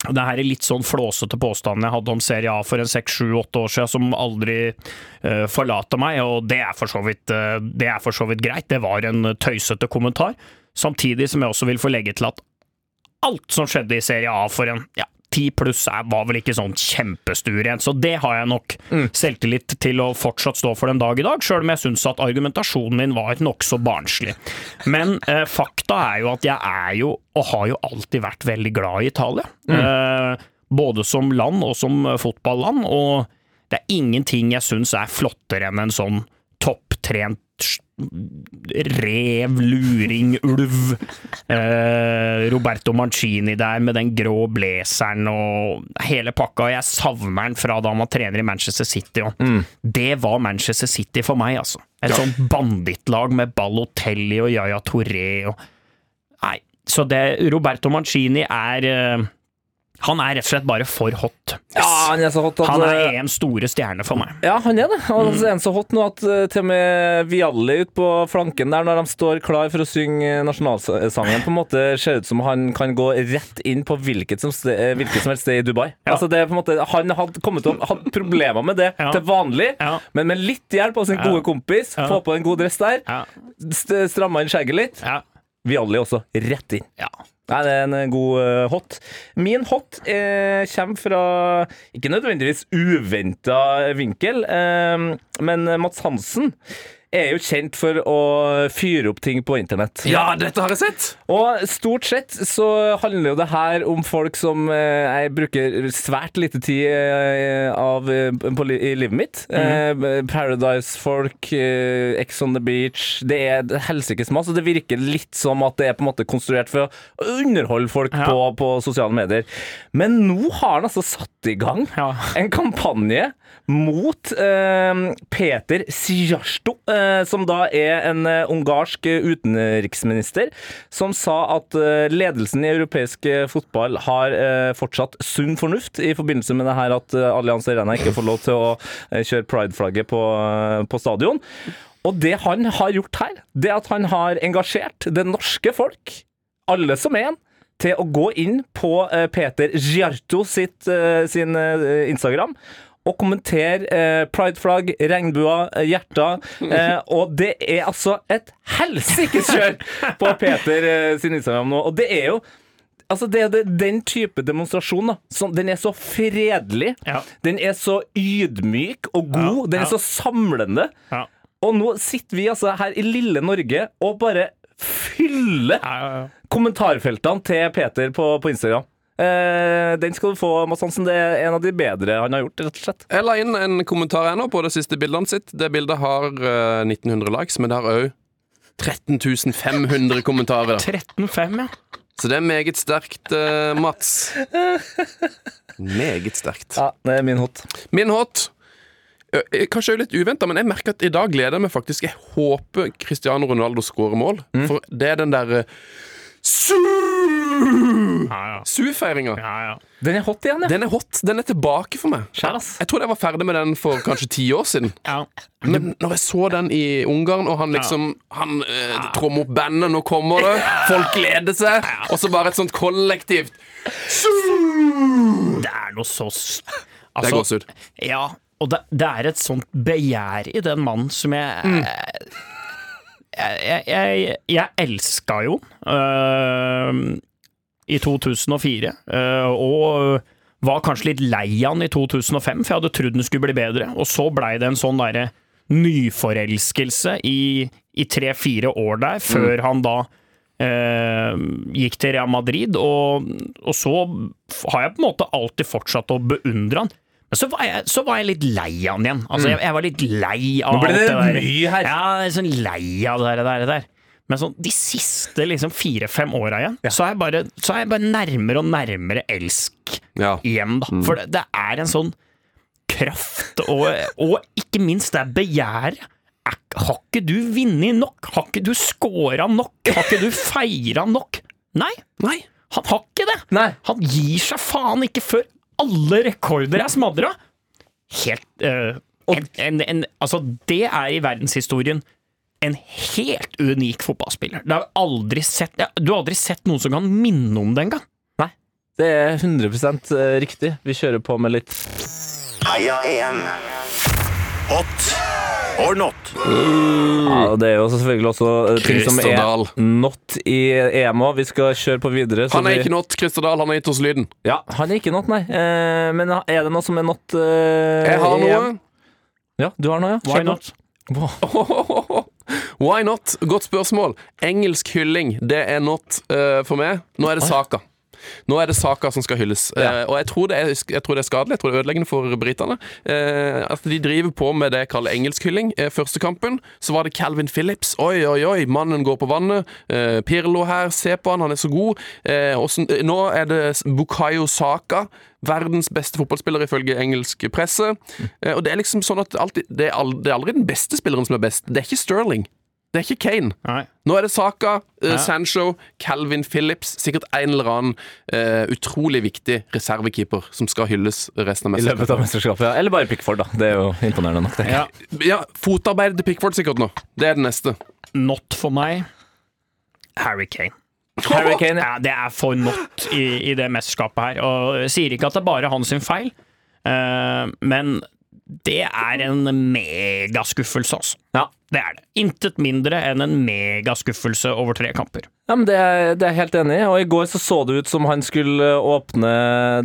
det her er litt sånn flåsete påstanden jeg hadde om Serie A for en seks, sju, åtte år siden, som aldri uh, forlater meg, og det er, vidt, uh, det er for så vidt greit. Det var en tøysete kommentar. Samtidig som jeg også vil få legge til at alt som skjedde i Serie A for en ja, 10 pluss var vel ikke sånn kjempestur igjen, så det har jeg nok selvtillit til å fortsatt stå for den dag i dag, sjøl om jeg syns at argumentasjonen min var nokså barnslig. Men eh, fakta er jo at jeg er jo, og har jo alltid vært veldig glad i Italia. Eh, både som land og som fotballand, og det er ingenting jeg syns er flottere enn en sånn topptrent rev, luring, ulv. Eh, Roberto Mancini der med den grå blazeren og hele pakka. Jeg savner han fra da han var trener i Manchester City. mm. Det var Manchester City for meg, altså. Et sånt bandittlag med Balotelli og Yaya Torre. og Nei, så det Roberto Mancini er eh, Han er rett og slett bare for hot. Ja, han er så hot at Han er EMs store stjerne for meg. Ja, han er det. Og så er han så hot nå at eh, til og med Vialli ute på flanken der, når de står klar for å synge nasjonalsangen, på en måte ser ut som han kan gå rett inn på hvilket som, sted, eh, hvilket som helst sted i Dubai. Ja. Altså det er på en måte, Han hadde kommet til å ha problemer med det Ja. til vanlig, Ja. men med litt hjelp av sin gode kompis, få på en god dress der, stramma inn skjegget litt, Ja. Vialli også rett inn. ja. Nei, det er en eh, god eh, hot. Min hot eh, kommer fra ikke nødvendigvis uventa vinkel, eh, men Mats Hansen er jo kjent for å fyre opp ting på internett. Ja, dette har jeg sett! Og stort sett så handler jo det her om folk som eh, jeg bruker svært lite tid eh, av eh, på, i livet mitt. eh, Paradise-folk, eh, Ex on the Beach Det er helsikes masse. Det virker litt som at det er på en måte konstruert for å underholde folk Ja. på, på sosiale medier. Men nå har han altså satt i gang Ja. en kampanje mot eh, Peter Sjarsto, eh, som da er en eh, ungarsk utenriksminister, som sa at ledelsen i europeisk fotball har fortsatt sunn fornuft i forbindelse med det her at Allianz Arena ikke får lov til å kjøre pride-flagget på, på stadion. Og det han har gjort her, det er at han har engasjert det norske folk, alle som en, til å gå inn på Peter Giarto sitt, sin Instagram og kommentere eh, prideflagg, regnbuer, eh, hjerter. Eh, og det er altså et helsikes kjør på Peter eh, sin Instagram nå. Og det er jo Altså det det, den type demonstrasjon. da som, Den er så fredelig. Ja. Den er så ydmyk og god. Ja, Den er ja. så samlende. Ja. Og nå sitter vi altså her i lille Norge og bare fyller kommentarfeltene til Peter på, på Instagram. Eh, den skal du få, Mads Hansen. Det er en av de bedre han har gjort, rett og slett. Jeg la inn en kommentar ennå på det siste bildet sitt. Det bildet har eh, 1900 likes, men det har òg 13 500 kommentarer. 13-5, ja. Så det er meget sterkt, eh, Mats. Meget sterkt. Ja, det er min hot. Min hot eh, Kanskje litt uventa, men jeg merker at i dag gleder jeg meg faktisk. Jeg håper Cristiano Ronaldo skårer mål. For det er den ja. Su-feiringa. ja, ja. Den er hot igjen, ja. Den er hot. Den er tilbake for meg. Kjæres. Jeg tror jeg var ferdig med den for kanskje ti år siden. ja. Men når jeg så den i Ungarn, og han liksom Han eh, trommer opp bandet, nå kommer det, folk gleder seg, og så bare et sånt kollektivt Det er noe så altså, Det er altså, gåsehud. Ja, og det, det er et sånt begjær i den mannen som jeg Jeg, jeg, jeg, jeg elska jo uh, i 2004, uh, og var kanskje litt lei han i 2005, for jeg hadde trodd den skulle bli bedre. Og så blei det en sånn derre nyforelskelse i, i tre-fire år der, før han da Uh, gikk til Real Madrid, og, og så har jeg på en måte alltid fortsatt å beundre han. Men så var, jeg, så var jeg litt lei av han igjen. Altså, jeg, jeg var litt lei av Nå ble det alt der. mye her. Ja, jeg er sånn lei av det der. det der. Men sånn, de siste liksom fire-fem åra igjen, så, er bare, så er jeg bare nærmere og nærmere elsk Ja. igjen, da. For det, det er en sånn kraft, og, og ikke minst det er begjæret. Har ikke du vunnet nok? Har ikke du scora nok? Har ikke du feira nok? Nei, Nei. han har ikke det! Nei. Han gir seg faen ikke før alle rekorder er smadra! Helt eh, en, en, en, Altså, det er i verdenshistorien en helt unik fotballspiller. Det har aldri sett ja, Du har aldri sett noen som kan minne om det engang. Nei. Det er 100 riktig. Vi kjører på med litt Heia EM. Or not? Ja, det er jo selvfølgelig også eh, ting som er Dahl. not i EM òg. Vi skal kjøre på videre. så Han er vi- ikke not, Christer Dahl. Han har gitt oss lyden. Ja, han er ikke not, nei. Eh, men er det noe som er not eh, Jeg har i noe. EM? Ja, du har noe, ja. Why Kjør på. not? Why not? Godt spørsmål. Engelsk hylling, det er not eh, for meg. Nå er det Saka. Nå er det Saka som skal hylles. Ja. Eh, og jeg tror, det er, jeg tror det er skadelig. Jeg tror det er ødeleggende for britene. Eh, altså, de driver på med det jeg kaller engelskhylling. Eh, første kampen så var det Calvin Phillips. Oi, oi, oi, mannen går på vannet. Eh, Pirlo her, se på han, han er så god. Eh, hvordan- eh, nå er det Bukayo Saka. Verdens beste fotballspiller ifølge engelsk presse. Eh, og det er liksom sånn at alltid, det, er aldri, det er aldri den beste spilleren som er best. Det er ikke Sterling. Det er ikke Kane. Nei. Nå er det Saka, uh, Ja. Sancho, Calvin Phillips. Sikkert en eller annen uh, utrolig viktig reservekeeper som skal hylles resten av mesterskapet. I løpet av mesterskapet. mesterskapet, ja. Eller bare Pickford, da. Det er jo imponerende nok, det. Ja, Ja, Fotarbeidet til Pickford sikkert nå. Det er det neste. not for meg. Harry Kane. Harry Kane, ja. Ja, det er for not i, i det mesterskapet her. Og jeg sier ikke at det er bare hans feil, uh, men det er en megaskuffelse, altså. Ja. Det er det. Intet mindre enn en megaskuffelse over tre kamper. Ja, men det er, det er jeg helt enig i. Og i går så så det ut som han skulle åpne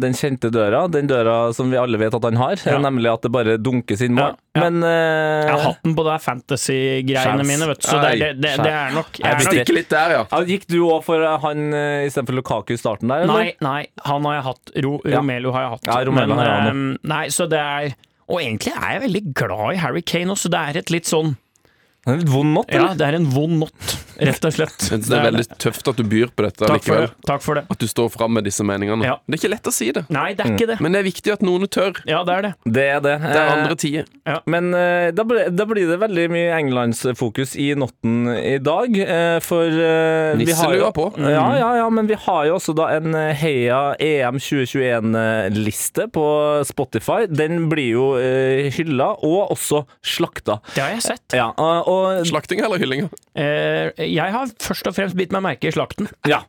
den kjente døra. Den døra som vi alle vet at han har, Ja. nemlig at det bare dunkes inn mål. Ja, ja. Men uh, Jeg har hatt den på det fantasy-greiene mine, vet du, så det, er- det, det, det er nok, jeg Jeg er bestikker- litt der, ja. ja, Gikk du òg for han uh, istedenfor Lukaku i starten der? eller? Nei, nei, han har jeg hatt. Ro, Romelu har jeg hatt. Ja, Romelu Men, har jeg ehm, nei, så det er Og egentlig er jeg veldig glad i Harry Kane også. Det er et litt sånn Det er litt vond not, Ja, det er en vond not, rett og slett. Synes det er veldig tøft at du byr på dette Takk for det. Takk for det. At du står fram med disse meningene. Ja. Det er ikke lett å si det, Nei, det er ikke det. men det er viktig at noen tør. Ja, det er det. Det er det. Det er Eh, andre tider. Men eh, da, ble, da blir det veldig mye englandsfokus i notten i dag. eh, for eh, vi har jo, Nisselua på. Ja, ja, ja, men vi har jo også da en Heia EM 2021-liste på Spotify. Den blir jo uh, hylla, og også slakta. Det har jeg sett. Ja, og, og Slakting eller hylling? Eh, jeg har først og fremst bitt meg merke i slakten. Ja,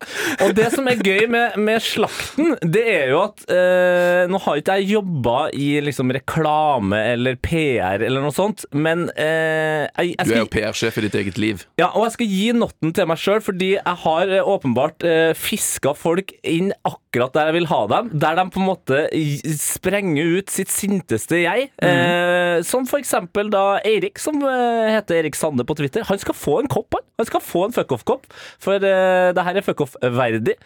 og det som er gøy med, med slakten, det er jo at eh, Nå har ikke jeg jobba i liksom reklame eller PR eller noe sånt, men eh, jeg, jeg Du er jo PR-sjef i ditt eget liv. ja, og jeg skal gi notten til meg sjøl, fordi jeg har eh, åpenbart eh, fiska folk inn akkurat der jeg vil ha dem. Der de på en måte sprenger ut sitt sinteste jeg. Eh, som for eksempel da Eirik, som eh, heter Erik Sande på Twitter. Han skal få en kopp, han. Han skal få en fuckoff-kopp, for uh, det her er fuckoff-verdig.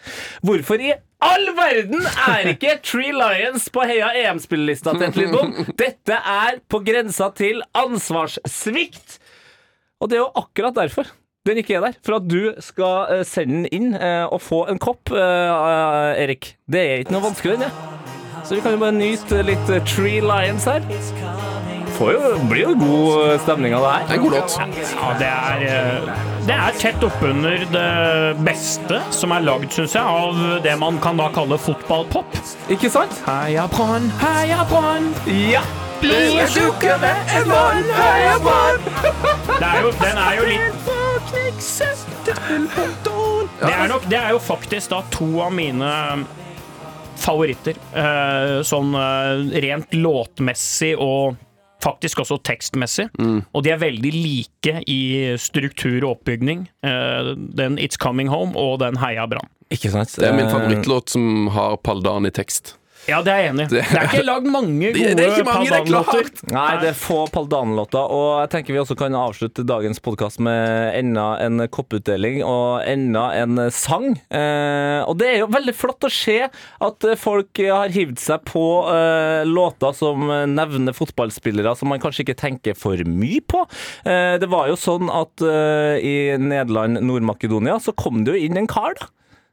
Hvorfor i all verden er ikke Tree Lions på Heia EM-spillelista til Lidbom? Dette er på grensa til ansvarssvikt. Og det er jo akkurat derfor den ikke er der. For at du skal eh, sende den inn eh, og få en kopp, Erik. Det er ikke noe vanskelig, det. Så vi kan jo bare nyte litt Tree Lions her. Får jo, blir jo god stemning av det her. Det er en god låt. Ja, det er, eh, det er tett oppunder det beste som er lagd, syns jeg, av det man kan da kalle fotballpop. Ikke sant? Heia Brann, heia Brann, Ja! blir tjukkere enn vann, heia Brann. Det er jo, den er jo litt det er, nok, det er jo faktisk da to av mine favoritter. Eh, sånn eh, rent låtmessig og faktisk også tekstmessig. Og de er veldig like i struktur og oppbygning. Eh, den It's Coming Home og den Heia Brann. Ikke sant? Det er min Eh, favorittlåt som har Paldan i tekst. Ja, det er jeg enig i. Det er ikke lagd mange gode er er. Paldan-låter. Nei, det er få Paldan-låter, og jeg tenker vi også kan avslutte dagens podkast med enda en kopputdeling og enda en sang. Eh, og det er jo veldig flott å se at folk har hivd seg på eh, låter som nevner fotballspillere som man kanskje ikke tenker for mye på. Eh, det var jo sånn at eh, i Nederland, Nord-Makedonia, så kom det jo inn en kar, da.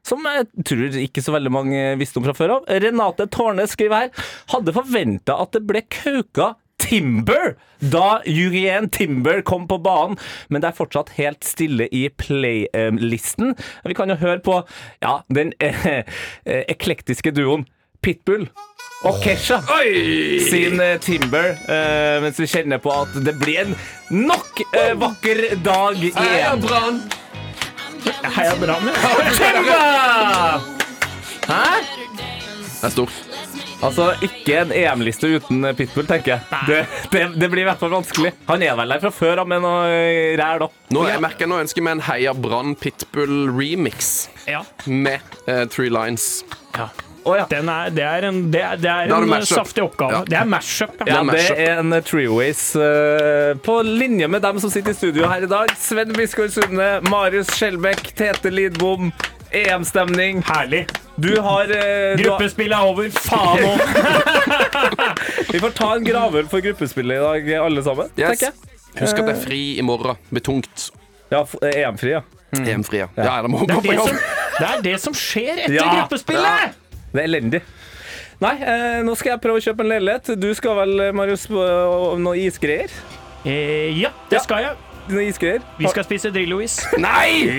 Som jeg tror ikke så veldig mange visste om fra før av. Renate Tårne skriver her Hadde forventa at det ble kauka Timber da Jurien Timber kom på banen, men det er fortsatt helt stille i playlisten. Vi kan jo høre på ja, den eh, eh, eklektiske duoen Pitbull og Kesha sin eh, Timber, eh, mens vi kjenner på at det blir en nok eh, vakker dag i EM. Brann! Heia Brann, ja. Hæ? Det er stort. Altså, ikke en EM-liste uten Pitbull, tenker jeg. Det, det, det blir i hvert fall vanskelig. Han er vel der fra før, av med noe eh, ræl, da. Nå, jeg merker, nå ønsker jeg meg en Heia Brann Pitbull-remix Ja. med uh, Three Lines. Å ja. Den er, det er en, det er, det er er en saftig oppgave. Ja. Det er mash-up. Ja, Det er det er en Treeways uh, på linje med dem som sitter i studio her i dag. Sven Biskår Sunde, Marius Skjelbekk, Tete Lidbom. EM-stemning. Herlig. Du har, uh, Gruppespillet er over. Faen òg! Vi får ta en gravøl for gruppespillet i dag, alle sammen. Yes. jeg. Husk at det er fri i morgen. Blir tungt. Ja, eh, EM-fri, ja. EM-fri, ja. Ja, det må Det gå på det, jobb. som, det er det som skjer etter Ja. gruppespillet! Det er elendig. Nei, eh, nå skal jeg prøve å kjøpe en leilighet. Du skal vel, eh, Marius, på noe isgreier? Eh, ja, det Ja. skal jeg. Noe isgreier? Vi skal spise Drillo-is. Nei!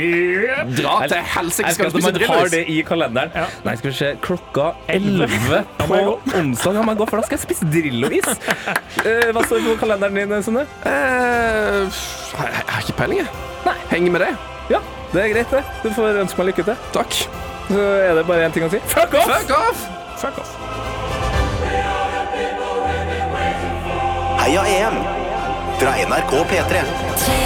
Dra til helsike, Jeg skal skal du at spise man har det i kalenderen. Ja. Nei, skal vi se. Klokka Elleve. 11 Da må på jeg onsdag Ja, man gå, for da skal jeg spise Drillo-is. Eh, hva står på kalenderen din, Sunne? Eh, jeg jeg har ikke peiling, jeg. Henger med det. Ja, det er greit, det. Du får ønske meg lykke til. Takk. Så er det bare én ting å si. Fuck off! Fuck off! Fuck off. Heia EM fra NRK P3. Tre